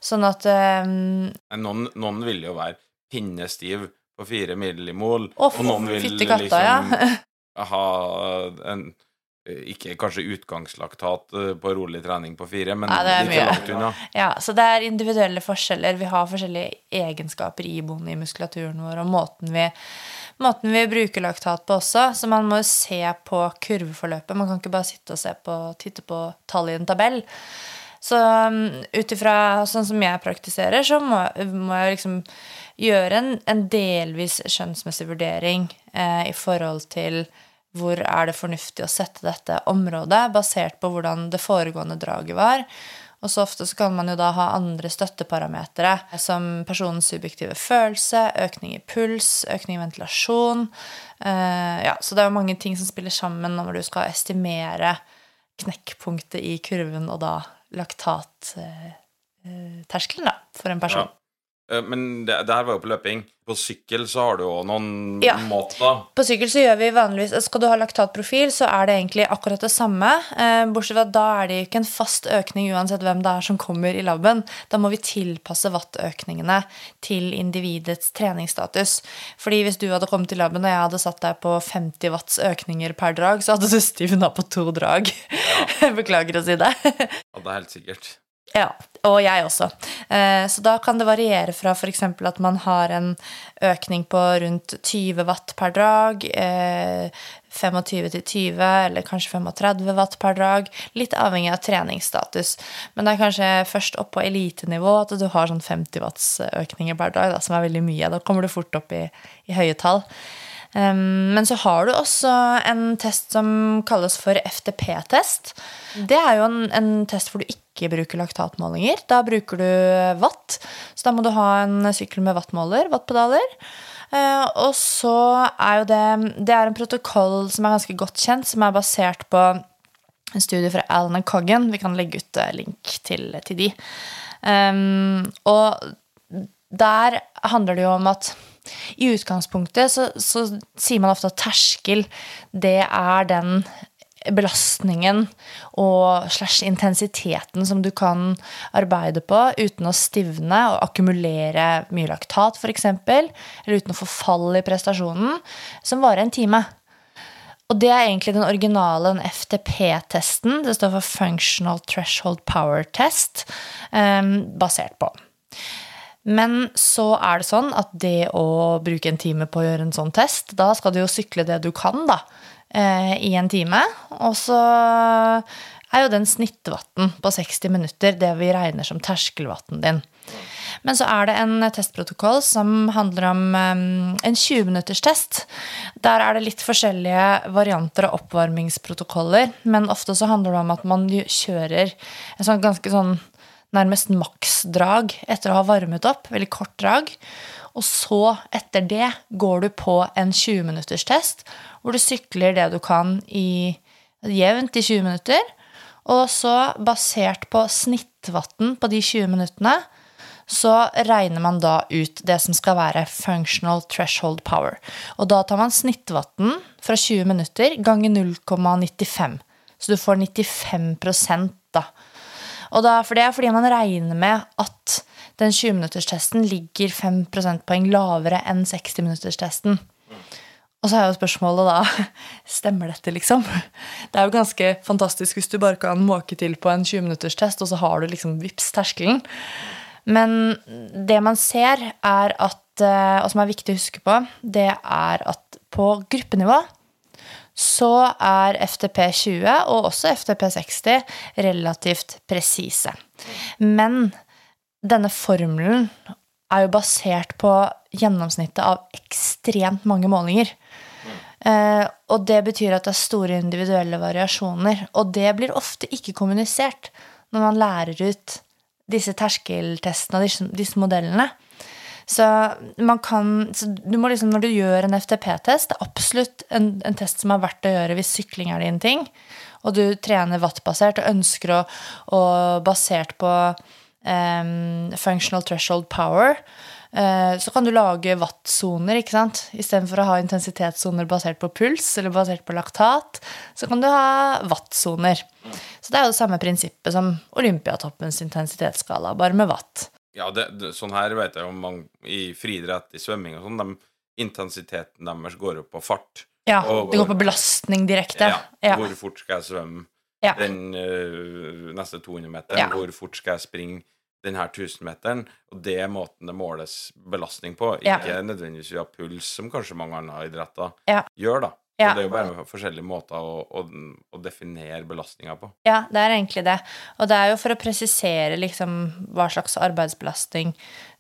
Sånn at eh, noen, noen, vil jo være pinnestiv på fire millimol, og, og noen vil liksom ja. [laughs] ha en ikke kanskje utgangslaktat eh, på rolig trening på fire, men ja, like langt unna. Ja, så det er individuelle forskjeller. Vi har forskjellige egenskaper iboende i muskulaturen vår, og måten vi, måten vi bruker laktat på også. Så man må se på kurveforløpet. Man kan ikke bare sitte og på, titte på tall i en tabell. Så um, ut ifra sånn som jeg praktiserer, så må, må jeg liksom gjøre en, en delvis skjønnsmessig vurdering eh, i forhold til hvor er det fornuftig å sette dette området, basert på hvordan det foregående draget var. Og så ofte så kan man jo da ha andre støtteparametere, som personens subjektive følelse, økning i puls, økning i ventilasjon. Uh, ja, så det er jo mange ting som spiller sammen når du skal estimere knekkpunktet i kurven, og da laktatterskelen, uh, da, for en person. Ja. Eh, men det, det, her var jo på løping. På sykkel så har du jo noen ja. måter. På sykkel så gjør vi vanligvis Skal du ha laktatprofil, så er det egentlig akkurat det samme. Eh, bortsett fra da er det ikke en fast økning uansett hvem det er som kommer i laben. Da må vi tilpasse wattøkningene til individets treningsstatus. Fordi hvis du hadde kommet i laben og jeg hadde satt deg på 50 watts økninger per drag, så hadde du stivna på to drag. Ja. [laughs] Beklager å si det. ja, det er helt sikkert. Ja, og jeg også. Eh, så da kan det variere fra f.eks. at man har en økning på rundt 20 watt per drag, 25 til 20, eller kanskje 35 watt per drag. Litt avhengig av treningsstatus. Men det er kanskje først opp på elitenivå at du har sånn 50 watts økninger per dag, da, som er veldig mye. Da kommer du fort opp i, i høye tall. Men så har du også en test som kalles for FTP-test. Det er jo en, en, test hvor du ikke bruker laktatmålinger. Da bruker du watt. Så da må du ha en sykkel med wattmåler, wattpedaler. Eh, og så er jo det Det er en protokoll som er ganske godt kjent, som er basert på en studie fra Alan og Coggan. Vi kan legge ut eh, link til, til de. Um, og der handler det jo om at i utgangspunktet så, så, sier man ofte at terskel, det er den belastningen og slash intensiteten som du kan arbeide på uten å stivne og akkumulere mye laktat, f.eks., eller uten å få fall i prestasjonen, som varer en time. Og det er egentlig den originale FTP-testen. Det står for Functional Threshold Power Test, um, basert på. Men så er det sånn at det å bruke en time på å gjøre en sånn test, da skal du jo sykle det du kan, da, eh, i en time. Og så er jo den snittvatten på 60 minutter det vi regner som terskelvatten din. Men så er det en testprotokoll som handler om um, en 20-minutters test. Der er det litt forskjellige varianter av oppvarmingsprotokoller, men ofte så handler det om at man kjører en sånn ganske sånn nærmest maksdrag etter å ha varmet opp. Veldig kort drag. Og så, etter det, går du på en 20 minutters test, hvor du sykler det du kan i, jevnt i 20 minutter. Og så, basert på snittvatten på de 20 minuttene, så regner man da ut det som skal være functional threshold power. Og da tar man snittvatten fra 20 minutter ganger 0,95. Så du får 95 da. For det er fordi man regner med at den 20-minutterstesten ligger 5 prosentpoeng lavere enn 60-minutterstesten. Og så er jo spørsmålet da [laughs] Stemmer dette, liksom? Det er jo ganske fantastisk hvis du bare kan måke til på en 20-minutterstest, og så har du liksom vips terskelen. Men det man ser, er at, eh, og som er viktig å huske på, det er at på gruppenivå så er FTP 20 og også FTP 60 relativt presise. Men denne formelen er jo basert på gjennomsnittet av ekstremt mange målinger. Eh, og det betyr at det er store individuelle variasjoner. Og det blir ofte ikke kommunisert når man lærer ut disse terskeltestene og disse, disse modellene. Så kan så du må liksom, Når du gjør en FTP-test, det er absolutt en, en, test som er verdt å gjøre hvis sykling er din ting, og du trener wattbasert og ønsker å, å basert på um, functional threshold power, uh, så kan du lage wattsoner? Istedenfor å ha intensitetssoner basert på puls eller basert på laktat, så kan du ha wattsoner. Så det er jo det samme prinsippet som Olympiatoppens intensitetsskala, bare med watt. Ja, det, det, sånn her vet jeg jo mange i friidrett, i svømming og sånn, intensiteten deres går opp på fart. Ja, og, det går på belastning direkte. Ja, ja. Hvor fort skal jeg svømme ja. den uh, neste 200-meteren? Ja. Hvor fort skal jeg springe denne 1000-meteren? Og det er måten det måles belastning på, ikke nødvendigvis via puls, som kanskje mange andre idretter gjør, da. Ja. Det er jo bare forskjellige måter å, å, å definere belastninga på. Ja, det er egentlig det. Og det er jo for å presisere liksom hva slags arbeidsbelastning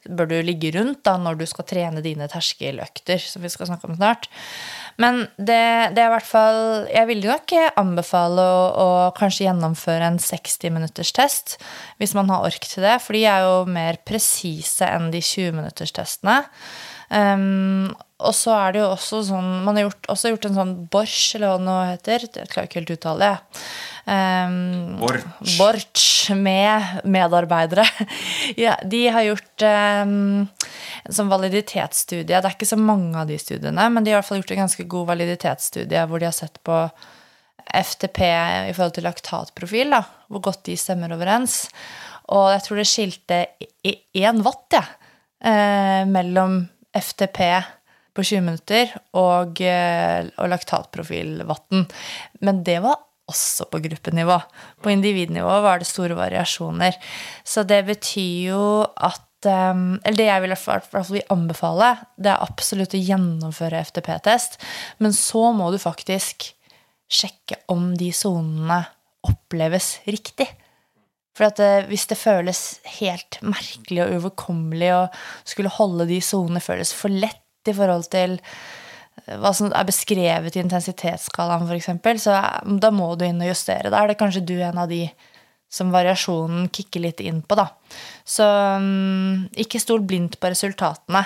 bør du ligge rundt da når du skal trene dine terskeløkter, som vi skal snakke om snart. Men det, det er i hvert fall Jeg vil jo nok anbefale å, å kanskje gjennomføre en 60 minutters test, hvis man har ork til det, for de er jo mer presise enn de 20 minutters testene. Um, og så er det jo også sånn Man har gjort, også gjort en sånn Borch, eller hva det nå heter. Jeg klarer ikke helt uttale det. Um, Borch. Borch med medarbeidere. [laughs] ja, de har gjort um, en sånn validitetsstudie. Det er ikke så mange av de studiene, men de har i hvert fall gjort en ganske god validitetsstudie hvor de har sett på FTP i forhold til laktatprofil, da, hvor godt de stemmer overens. Og jeg tror det skilte én watt, ja, eh, mellom FTP på 20 minutter og, eh, og laktatprofilvann. Men det var også på gruppenivå. På individnivå var det store variasjoner. Så det betyr jo at ehm, Eller det jeg vil anbefale, det er absolutt å gjennomføre FTP-test. Men så må du faktisk sjekke om de sonene oppleves riktig. For at eh, hvis det føles helt merkelig og uoverkommelig å skulle holde de sonene føles for lett i forhold til eh, hva som er beskrevet i intensitetsskalaen, f.eks., så da må du inn og justere. Da er det kanskje du en av de som variasjonen kicker litt inn på, da. Så um, ikke stol blindt på resultatene.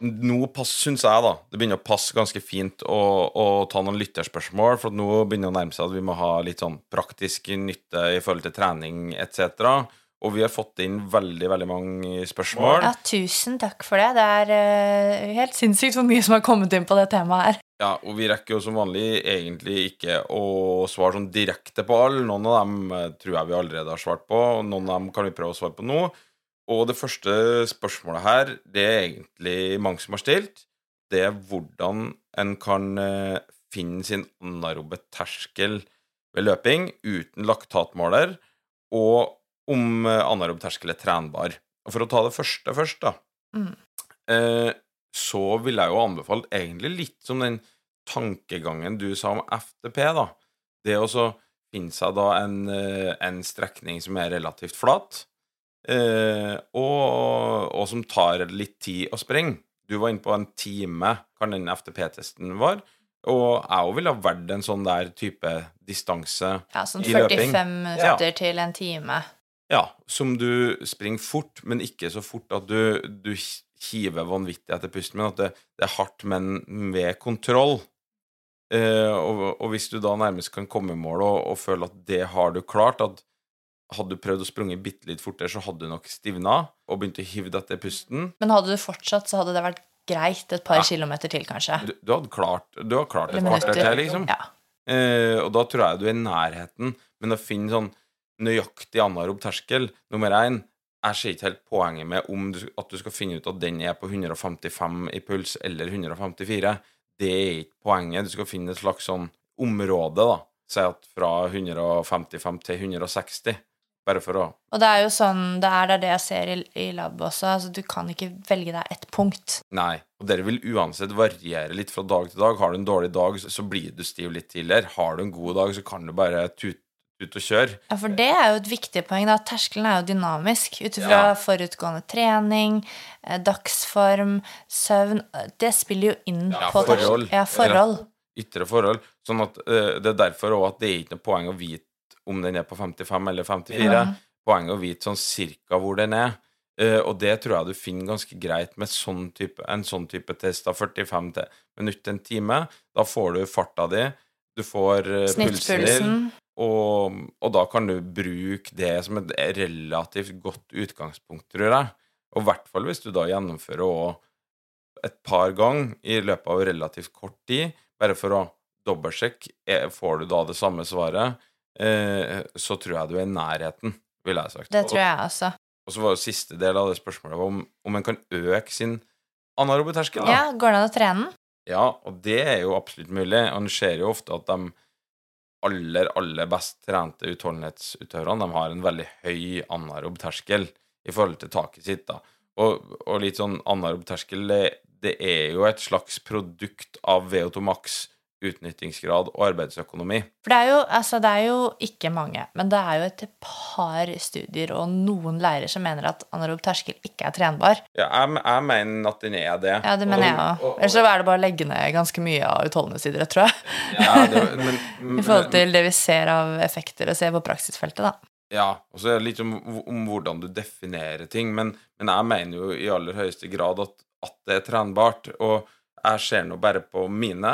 Nå syns jeg da det begynner å passe ganske fint å, å ta noen lytterspørsmål. For nå begynner det å nærme seg at vi må ha litt sånn praktisk nytte i forhold til trening etc. Og vi har fått inn veldig veldig mange spørsmål. Ja, Tusen takk for det. Det er uh, helt sinnssykt hvor mye som har kommet inn på det temaet her. Ja, og vi rekker jo som vanlig egentlig ikke å svare sånn direkte på alle. Noen av dem uh, tror jeg vi allerede har svart på, og noen av dem kan vi prøve å svare på nå. Og det første spørsmålet her, det er egentlig mange som har stilt. Det er hvordan en kan uh, finne sin anarobe terskel ved løping uten laktatmåler, og om eh, anaerob terskel er trenbar. Og for å ta det første først, da, mm. eh, så vil jeg jo anbefale egentlig litt som den tankegangen du sa om FTP, da. Det å så finne seg da en, eh, en strekning som er relativt flat, eh, og, og, som tar litt tid å sprenge. Du var inne på en time, kan den FTP-testen var. Og jeg òg ville ha valgt en sånn der type distanse ja, sånn i løping. Ja, sånn 45 minutter ja. til en time. Ja, som du springer fort, men ikke så fort at du, du hiver vanvittig etter pusten, men at det, det er hardt, men ved kontroll. Uh, og, og, hvis du da nærmest kan komme i mål og, og føle at det har du klart, at hadde du prøvd å sprunge bitte litt fortere, så hadde du nok stivna og begynt å hive etter pusten. Men hadde du fortsatt, så hadde det vært greit et par ja. kilometer til, kanskje. Du, du hadde klart, du hadde klart et kvarter til, liksom. Ja. Eh, og da tror jeg du er i nærheten, men å finne sånn nøyaktig anarob terskel. Nummer én jeg ser ikke helt poenget med om du, at du skal finne ut at den er på 155 i puls eller 154. Det er ikke poenget. Du skal finne et slags sånn område, da. Si at fra 155 til 160. Bare for å Og det er jo sånn Det er det jeg ser i, i lab også. Altså, du kan ikke velge deg ett punkt. Nei. Og dere vil uansett variere litt fra dag til dag. Har du en dårlig dag, så, blir du stiv litt tidligere. Har du en god dag, så kan du bare tute ut og kjøre. Ja, for det er jo et viktig poeng. da. Terskelen er jo dynamisk. Ut ifra Ja. forutgående trening, eh, dagsform, søvn Det spiller jo inn Ja, på forhold. Ja, forhold. Ytre forhold. Sånn at uh, Det er derfor også at det er ikke noe poeng å vite om den er på 55 eller 54. Ja. Poenget er å vite sånn cirka hvor den er. Uh, og det tror jeg du finner ganske greit med sånn type, en sånn type test av 45 til minutt til en time. Da får du farta di, du får uh, pulsen og, og da kan du bruke det som et relativt godt utgangspunkt, tror jeg. Og i hvert fall hvis du da gjennomfører òg et par ganger i løpet av relativt kort tid, bare for å dobbeltsjekke, får du da det samme svaret, så tror jeg du er i nærheten, ville jeg sagt. Det tror jeg også. Og, så var jo siste del av det spørsmålet om, om en kan øke sin anarobe terskel. Ja, Går det an å trene den? Ja, og det er jo absolutt mulig. Og en ser jo ofte at de aller, aller best trente utholdenhetsutøverne de har en veldig høy anarob terskel i forhold til taket sitt. da. Og, og litt sånn anarob terskel, det, det er jo et slags produkt av VO2 max, utnyttingsgrad og arbeidsøkonomi. For det er, jo, altså, det er jo ikke mange, men det er jo et par studier og noen lærere som mener at anarob terskel ikke er trenbar. Ja, jeg, jeg mener at den er det. Ja, det mener jeg Og- òg. Ellers så er det bare å legge ned ganske mye av utholdenhetsidrett, tror jeg. Ja, det, men, [laughs] I forhold til det vi ser av effekter og ser på praksisfeltet, da. Ja, og så er det litt om, om hvordan du definerer ting, men, men jeg mener jo i aller høyeste grad at, at det er trenbart. Og jeg ser nå bare på mine,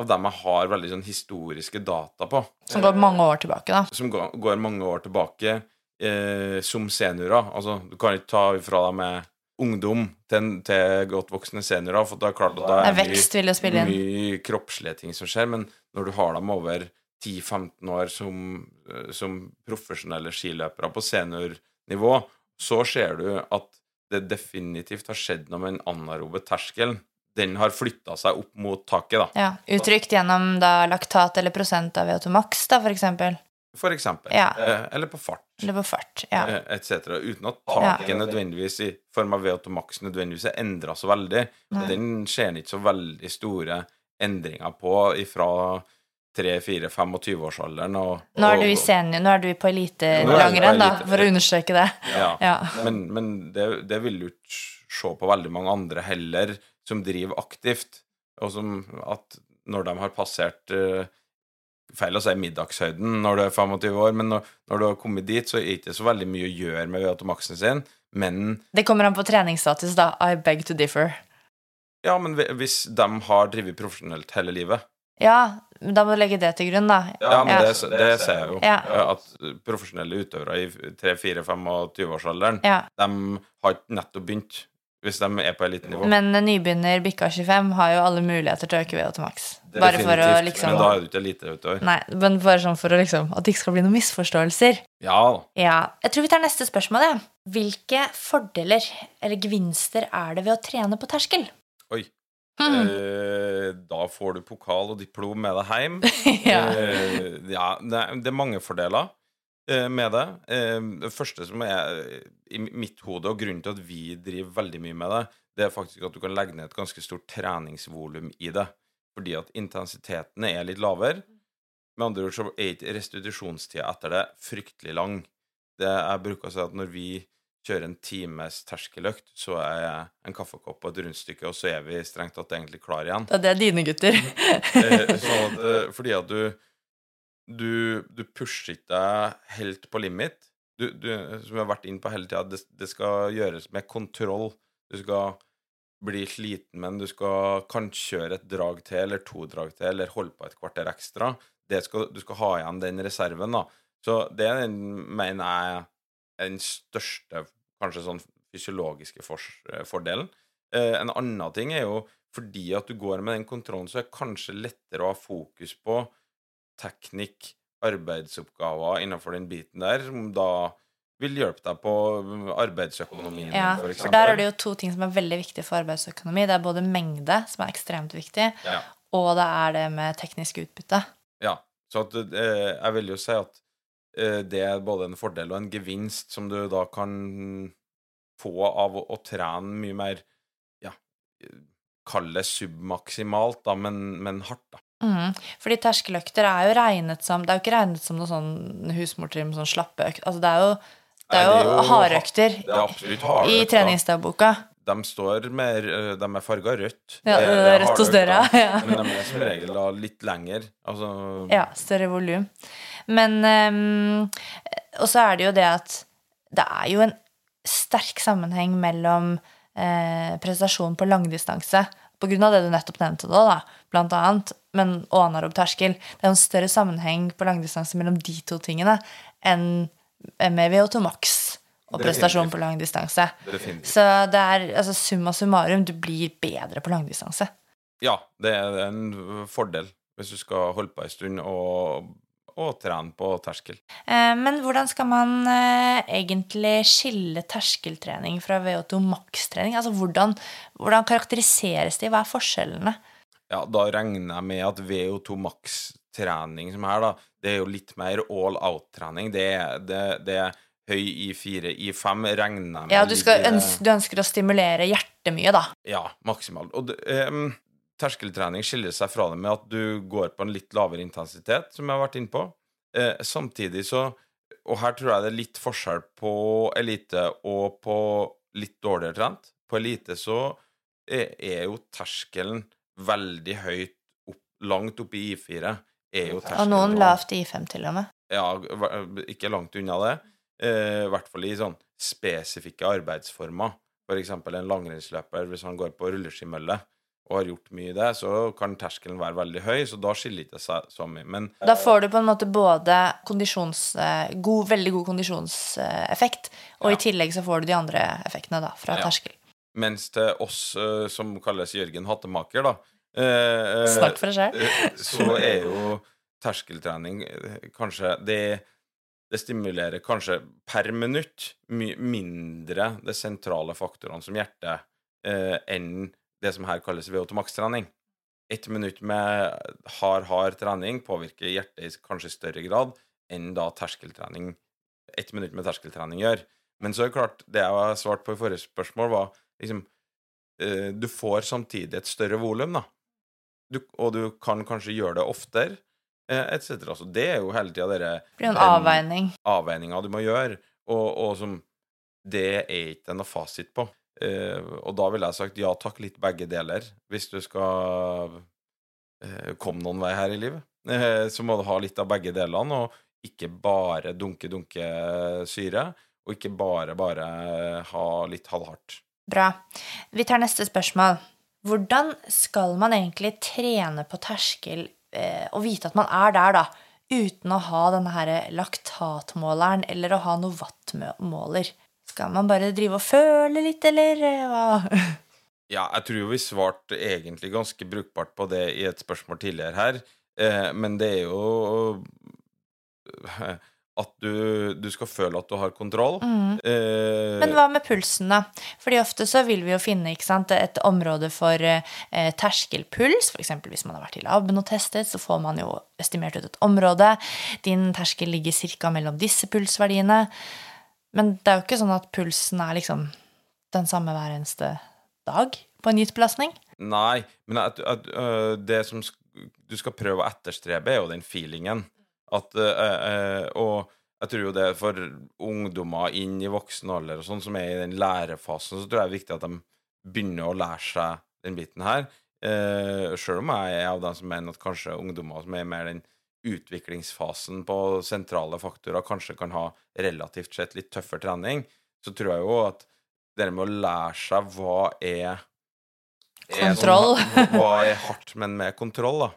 av dem jeg har veldig sånn historiske data på, Som går mange år tilbake, da. som går, går mange år tilbake, eh, som seniorer. Altså, du kan ikke ta ifra deg med ungdom til, til godt voksne seniorer, for da er klart at Det er vekst inn. mye kroppslige ting som skjer, men når du har dem over 10-15 år som, eh, som profesjonelle skiløpere på seniornivå, så ser du at det definitivt har skjedd noe med den anarobe terskelen. Den har flytta seg opp mot taket, da, Ja, Uttrykt gjennom da laktat eller prosent av VO2 max, da, for eksempel. for eksempel. Ja. Eh, eller på fart. Eller på fart. Ja. eh, etc. Uten at taket nødvendigvis i form av VO2 max nødvendigvis er endra så veldig. Nei. Den ser ikke så veldig store endringer på ifra 3-4-25-årsalderen. Og, Nå er du i senior, nå er du på elitelangrenn, da, for å understreke det. Ja. Ja. Men, men det, det vil du ikke se på veldig mange andre heller, som driver aktivt. Og som at når de har passert eh, Feil å si middagshøyden når du er 25 år, men når, når du har kommet dit, så er det ikke så veldig mye å gjøre med VO2-maksen sin. Men Det kommer an på treningsstatus, da. I beg to differ. ja, men hvis de har drevet profesjonelt hele livet Ja, men da må du legge det til grunn, da. Ja, men Ja. det, det ser jeg jo. Ja. At profesjonelle utøvere i 3-4-25-årsalderen, Ja. de har nettopp begynt, hvis de er på elitenivå. Men nybegynner bikka 25 har jo alle muligheter til å øke VO2 maks. Bare for å liksom Men da er du ikke eliteutøver. Nei, men bare sånn for å liksom At det ikke skal bli noen misforståelser. Ja. Ja, jeg tror vi tar neste spørsmål, jeg. Hvilke fordeler eller gevinster er det ved å trene på terskel? Oi. Mm. Eh, da får du pokal og diplom med deg hjem. [laughs] ja. Eh, ja, det er, mange fordeler med det. Eh, det første som er eh, i mitt hode, og grunnen til at vi driver veldig mye med det, det er faktisk at du kan legge ned et ganske stort treningsvolum i det. Fordi at intensiteten er litt lavere. Med andre ord så er ikke restitusjonstida etter det fryktelig lang. Det jeg bruker å si at når vi kjører en times terskeløkt, så er en kaffekopp og et rundstykke, og så er vi strengt tatt egentlig klar igjen. Ja, det er dine gutter. Eh, sånn at, eh, fordi at du du, du pusher ikke deg helt på limit. Du, du, som vi har vært inne på hele tida, det, det skal gjøres med kontroll. Du skal bli sliten, men du skal kan kjøre et drag til, eller to drag til, eller holde på et kvarter ekstra. Skal, du skal ha igjen den reserven, da. Så det den, mener jeg er den største, kanskje sånn fysiologiske fors, eh, fordelen. Eh, en annen ting er jo fordi at du går med den kontrollen, så er det kanskje lettere å ha fokus på teknikk, arbeidsoppgaver innenfor den biten der, som da vil hjelpe deg på arbeidsøkonomien, Ja, for for der er det jo to ting som er veldig viktige for arbeidsøkonomi. Det er både mengde, som er ekstremt viktig, Ja. og det er det med teknisk utbytte. Ja. Så at, eh, jeg vil jo si at eh, det er både en fordel og en gevinst som du da kan få av å, å trene mye mer ja, Kall det submaksimalt, da, men, men hardt, da. Mm. Fordi terskeløkter er jo regnet som Det er jo ikke regnet som noe sånn husmortrim, sånn slappeøkt. Altså, det er jo, det er Nei, jo hardøkter Det er absolutt harde i økter. treningsdagboka. De står med eh, De er farga rødt. Ja, Det- er rødt og større, ja. Men de er som regel da litt lenger. Altså Ja, større volum. Men um, Og så er det jo det at det er jo en sterk sammenheng mellom eh, prestasjon på langdistanse på grunn av det du nettopp nevnte da, da, blant annet, men, og opp terskel. Det er en større sammenheng på langdistanse mellom de to tingene enn med VO2 max og prestasjon på langdistanse. distanse. Så det er altså summa summarum, du blir bedre på langdistanse. Ja, det er en fordel hvis du skal holde på en stund og, og trene på terskel. Eh, Men hvordan skal man eh, egentlig skille terskeltrening fra VO2 max-trening? Altså hvordan, hvordan karakteriseres de? Hva er forskjellene? Ja, da regner jeg med at VO2 max-trening som her, da, det er jo litt mer all out-trening. Det, det, det er høy I4, I5 regner jeg med. Ja, du, skal ligger- øns du ønsker å stimulere hjertet mye, da. Ja, maksimalt. Og det, em, terskeltrening skiller seg fra det med at du går på en litt lavere intensitet, som jeg har vært inne på. Eh, samtidig så Og her tror jeg det er litt forskjell på elite og på litt dårligere trent. På elite så er, er jo terskelen veldig høyt opp, langt oppe i I4. Er jo terskelen Og noen lavt i I5 til og med. Ja, ikke langt unna det. Eh, I hvert fall i sånn spesifikke arbeidsformer. For eksempel en langrennsløper, hvis han går på rulleskimølle og har gjort mye i det, så kan terskelen være veldig høy, så da skiller det seg så mye. Men Da får du på en måte både kondisjons, eh, god, veldig god kondisjonseffekt, og Ja. i tillegg så får du de andre effektene da, fra Ja. terskel. Mens til oss eh, som kalles Jørgen Hattemaker, da eh, eh, Snakk for deg sjøl. så er jo terskeltrening kanskje det, det stimulerer kanskje per minutt mye mindre de sentrale faktorene som hjerte eh, enn det som her kalles VO2-makstrening. Ett minutt med hard, hard trening påvirker hjertet i kanskje større grad enn da terskeltrening ett minutt med terskeltrening gjør. Men så er det klart, det jeg har svart på i forrige spørsmål, var liksom eh, Du får samtidig et større volum, da. Du, og du kan kanskje gjøre det oftere, eh, etc. Så det er jo hele tida dere blir en avveining. avveininga du må gjøre, og, og som Det er ikke noe fasit på. Eh, og da ville jeg sagt ja takk, litt begge deler, hvis du skal eh, komme noen vei her i livet. Eh, så må du ha litt av begge delene, og ikke bare dunke-dunke syre, og ikke bare bare ha litt halvhardt. Bra. Vi tar neste spørsmål. Hvordan skal man egentlig trene på terskel eh, og vite at man er der, da, uten å ha denne her laktatmåleren eller å ha noe wattmåler? Skal man bare drive og føle litt, eller eh, hva? [laughs] Ja, jeg tror vi svarte egentlig ganske brukbart på det i et spørsmål tidligere her, eh, men det er jo at du, du skal føle at du har kontroll. Mm. Eh, Men hva med pulsen, da? Fordi ofte så vil vi jo finne sant, et område for eh, terskelpuls. Eksempel hvis man har vært i laben og testet, så får man jo estimert ut et område. Din terskel ligger ca. mellom disse pulsverdiene. Men det er jo ikke sånn at pulsen er liksom den samme hver eneste dag på en gitt belastning. Nei, men at, at, uh, det som du skal prøve å etterstrebe, er jo den feelingen. At, øh, øh, og jeg tror jo det for ungdommer inn i voksen alder og sånn, som er i den lærefasen, så tror jeg det er viktig at de begynner å lære seg den biten her. Eh, Sjøl om jeg er av dem som mener at kanskje ungdommer som er mer den utviklingsfasen på sentrale faktorer, kanskje kan ha relativt sett litt tøffere trening, så tror jeg jo at det med å lære seg hva er er sånn- hva er hardt, men med kontroll, da,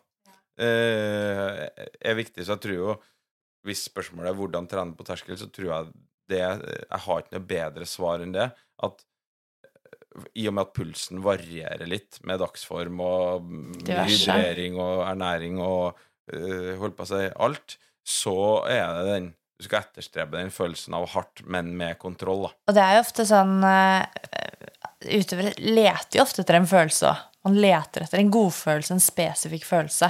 eh, er viktig. Så jeg tror jo, hvis spørsmålet er hvordan trene på terskel, så tror jeg det Jeg har ikke noe bedre svar enn det. At i og med at pulsen varierer litt med dagsform og Diverse. hydrering og ernæring og uh, holdt på å si alt, så er det den Du skal etterstrebe den følelsen av hardt, men med kontroll, da. Og det er jo ofte sånn uh, Utøvere leter jo ofte etter en følelse òg. Man leter etter en godfølelse, en spesifikk følelse,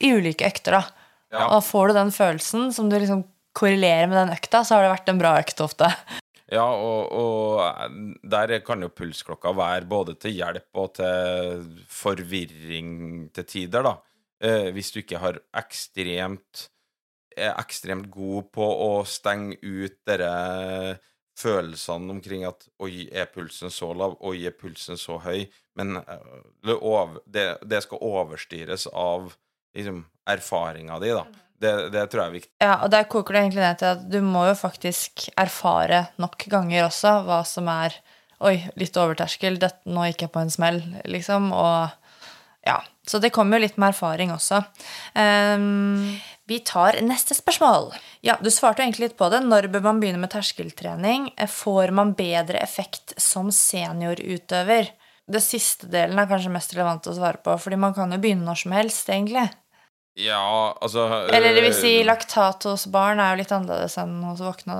i ulike økter, da. Ja. Og får du den følelsen som du liksom korrelerer med den økta, så har det vært en bra økt ofte. Ja, og, og der kan jo pulsklokka være både til hjelp og til forvirring til tider, da. eh, hvis du ikke har ekstremt er ekstremt god på å stenge ut dere følelsene omkring at Oi, er pulsen så lav? Oi, er pulsen så høy? Men eh, det, det, det skal overstyres av liksom, erfaringa di, da. Det, det tror jeg er viktig. Ja, og der koker det egentlig ned til at du må jo faktisk erfare nok ganger også hva som er Oi, litt overterskel, dette, nå gikk jeg på en smell, liksom. Og ja. Så det kommer jo litt med erfaring også. Um, vi tar neste spørsmål. Ja, Du svarte jo egentlig litt på det. Når bør man begynne med terskeltrening? Får man bedre effekt som seniorutøver? Det siste delen er kanskje mest relevant å svare på, fordi man kan jo begynne når som helst, egentlig. Ja, altså Eller det vil si, eh, laktat hos barn er jo litt annerledes enn hos voksne,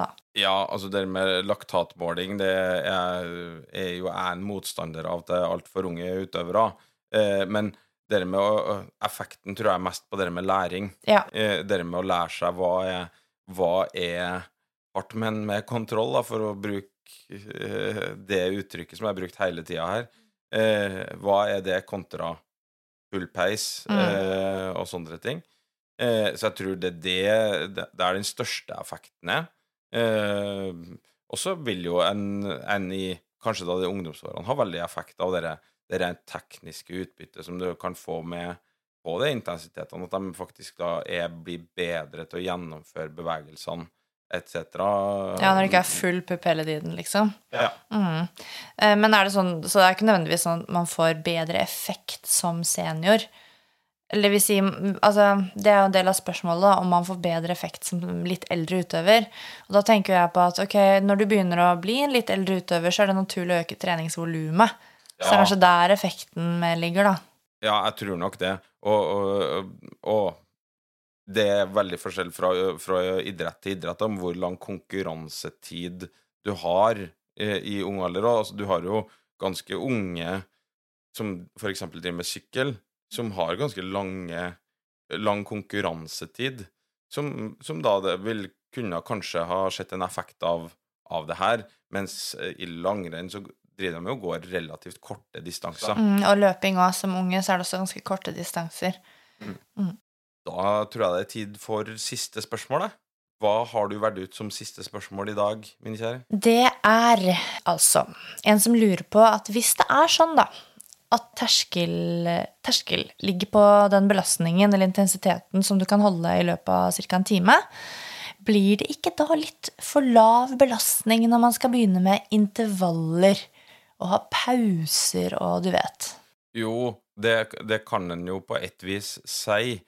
da. Ja, altså det med laktatmåling, det er, er jo jeg en motstander av til altfor unge utøvere. Eh, men det med å, effekten tror jeg er mest på det med læring. Ja. Eh, det med å lære seg hva er, hva er hardt, men med kontroll, da, for å bruke det uttrykket som har brukt hele tida her. Eh, hva er det kontra full peis Mm. eh, og sånne ting. Eh, så jeg tror det er det, det det er den største effekten er. Eh, og så vil jo en, en i kanskje da de ungdomsårene ha veldig effekt av det, det rent tekniske utbyttet som du kan få med på de intensitetene, at de faktisk da er, blir bedre til å gjennomføre bevegelsene etc. Ja, når det ikke er full pupp hele tiden, liksom. Ja. Mm. Eh, Men er det sånn, så det er ikke nødvendigvis sånn at man får bedre effekt som senior? Eller vil si, altså, Det er jo en del av spørsmålet da, om man får bedre effekt som litt eldre utøver. Og Da tenker jeg på at ok, når du begynner å bli en litt eldre utøver, så er det naturlig å øke treningsvolumet. Så det er kanskje der effekten ligger, da. Ja, jeg tror nok det. Og, og, og det er veldig forskjell fra, fra idrett til idrett om hvor lang konkurransetid du har eh, i ung alder. Altså, du har jo ganske unge som f.eks. driver med sykkel, som har ganske lange, lang konkurransetid, som, som da det vil kunne kanskje ha sett en effekt av, av det her, mens eh, i langrenn så driver de jo og går relativt korte distanser. Mm, og løping òg. Som unge så er det også ganske korte distanser. Da tror jeg det er tid for siste spørsmål. Hva har du valgt ut som siste spørsmål i dag, min kjære? Det er altså en som lurer på at hvis det er sånn, da, at terskel, terskel ligger på den belastningen eller intensiteten som du kan holde i løpet av ca. en time, blir det ikke da litt for lav belastning når man skal begynne med intervaller og ha pauser og du vet? Jo, det, det kan en jo på et vis si,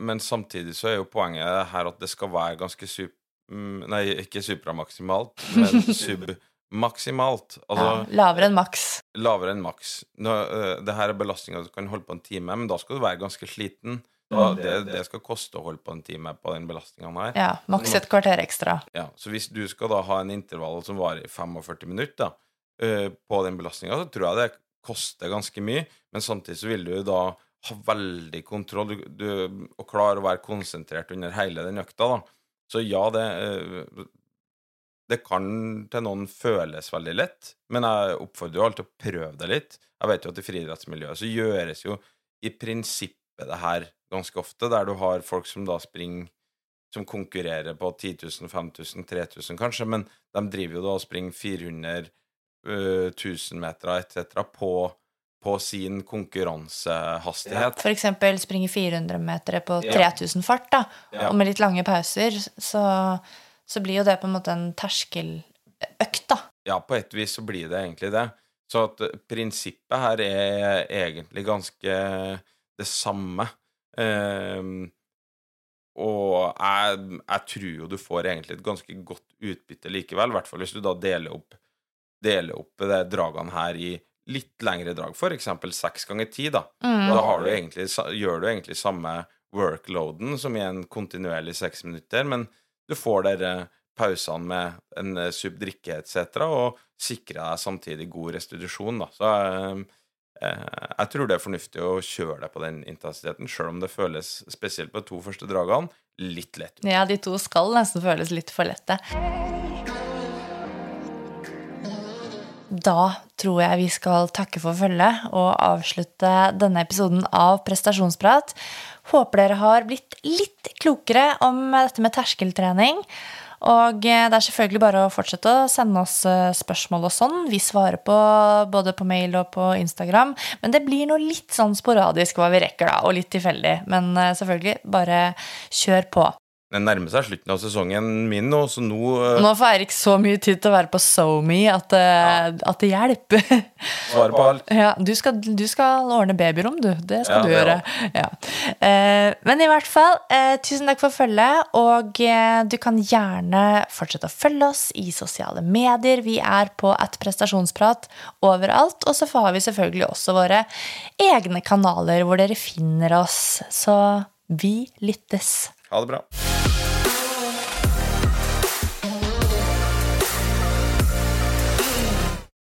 men samtidig så er jo poenget her at det skal være ganske sup... mm, Nei, ikke supramaksimalt, men [laughs] submaksimalt. Altså Ja, lavere enn maks. lavere enn maks. Eh, det her er belastninga du kan holde på en time, men da skal du være ganske sliten. Da, det, det skal koste å holde på en time på den belastninga her. Ja, maks et kvarter ekstra. Ja, så hvis du skal da ha en intervall som varer i 45 minutter da, eh, på den belastninga, så tror jeg det koster ganske mye, men samtidig så vil du da ha veldig kontroll du, og klare å være konsentrert under hele den økta. da. Så ja, det eh, Det kan til noen føles veldig lett, men jeg oppfordrer jo alltid å prøve det litt. Jeg vet jo at i friidrettsmiljøet så gjøres jo i prinsippet det her ganske ofte, der du har folk som da springer som konkurrerer på 10 000, 5000, 3000 kanskje, men de driver jo da og springer 400 øh, 1000 meter etc. På, på sin konkurransehastighet. For eksempel springe 400 meter på 3000 fart, da. Ja. Og med litt lange pauser, så, så blir jo det på en måte en terskeløkt, da. Ja, på et vis så blir det egentlig det. Så at prinsippet her er egentlig ganske det samme. Um, og jeg, jeg tror jo du får egentlig et ganske godt utbytte likevel, i hvert fall hvis du da deler opp, deler opp det dragene her i litt lengre drag, f.eks. seks ganger ti, da. Mm. Da har du egentlig, gjør du egentlig samme workloaden som i en kontinuerlig seks minutter, men du får dere pausene med en eh, subdrikke etc., og sikrer deg samtidig god restitusjon. Da. Så eh, eh, jeg tror det er fornuftig å kjøre deg på den intensiteten, sjøl om det føles, spesielt på de to første dragene, litt lett. Ja, de to skal nesten føles litt for lette. Da tror jeg vi skal takke for følget og avslutte denne episoden av Prestasjonsprat. Håper dere har blitt litt klokere om dette med terskeltrening. Og eh, det er selvfølgelig bare å fortsette å sende oss eh, spørsmål og sånn. Vi svarer på både på mail og på Instagram. Men det blir noe litt sånn sporadisk hva vi rekker, da, og litt tilfeldig. Men eh, selvfølgelig, bare kjør på. Det nærmer seg slutten av sesongen min nå, så nå uh, Nå får Eirik så mye tid til å være på SoMe at, eh, at det hjelper. [laughs] svaret på alt. Ja, du skal, du skal ordne babyrom, du. Det skal Ja, du det gjøre. Ja. Uh, men i hvert fall, tusen takk for følget, og du kan gjerne fortsette å følge oss i sosiale medier. Vi er på at prestasjonsprat overalt, og så har vi selvfølgelig også våre egne kanaler hvor dere finner oss. Så vi lyttes. Ha det bra.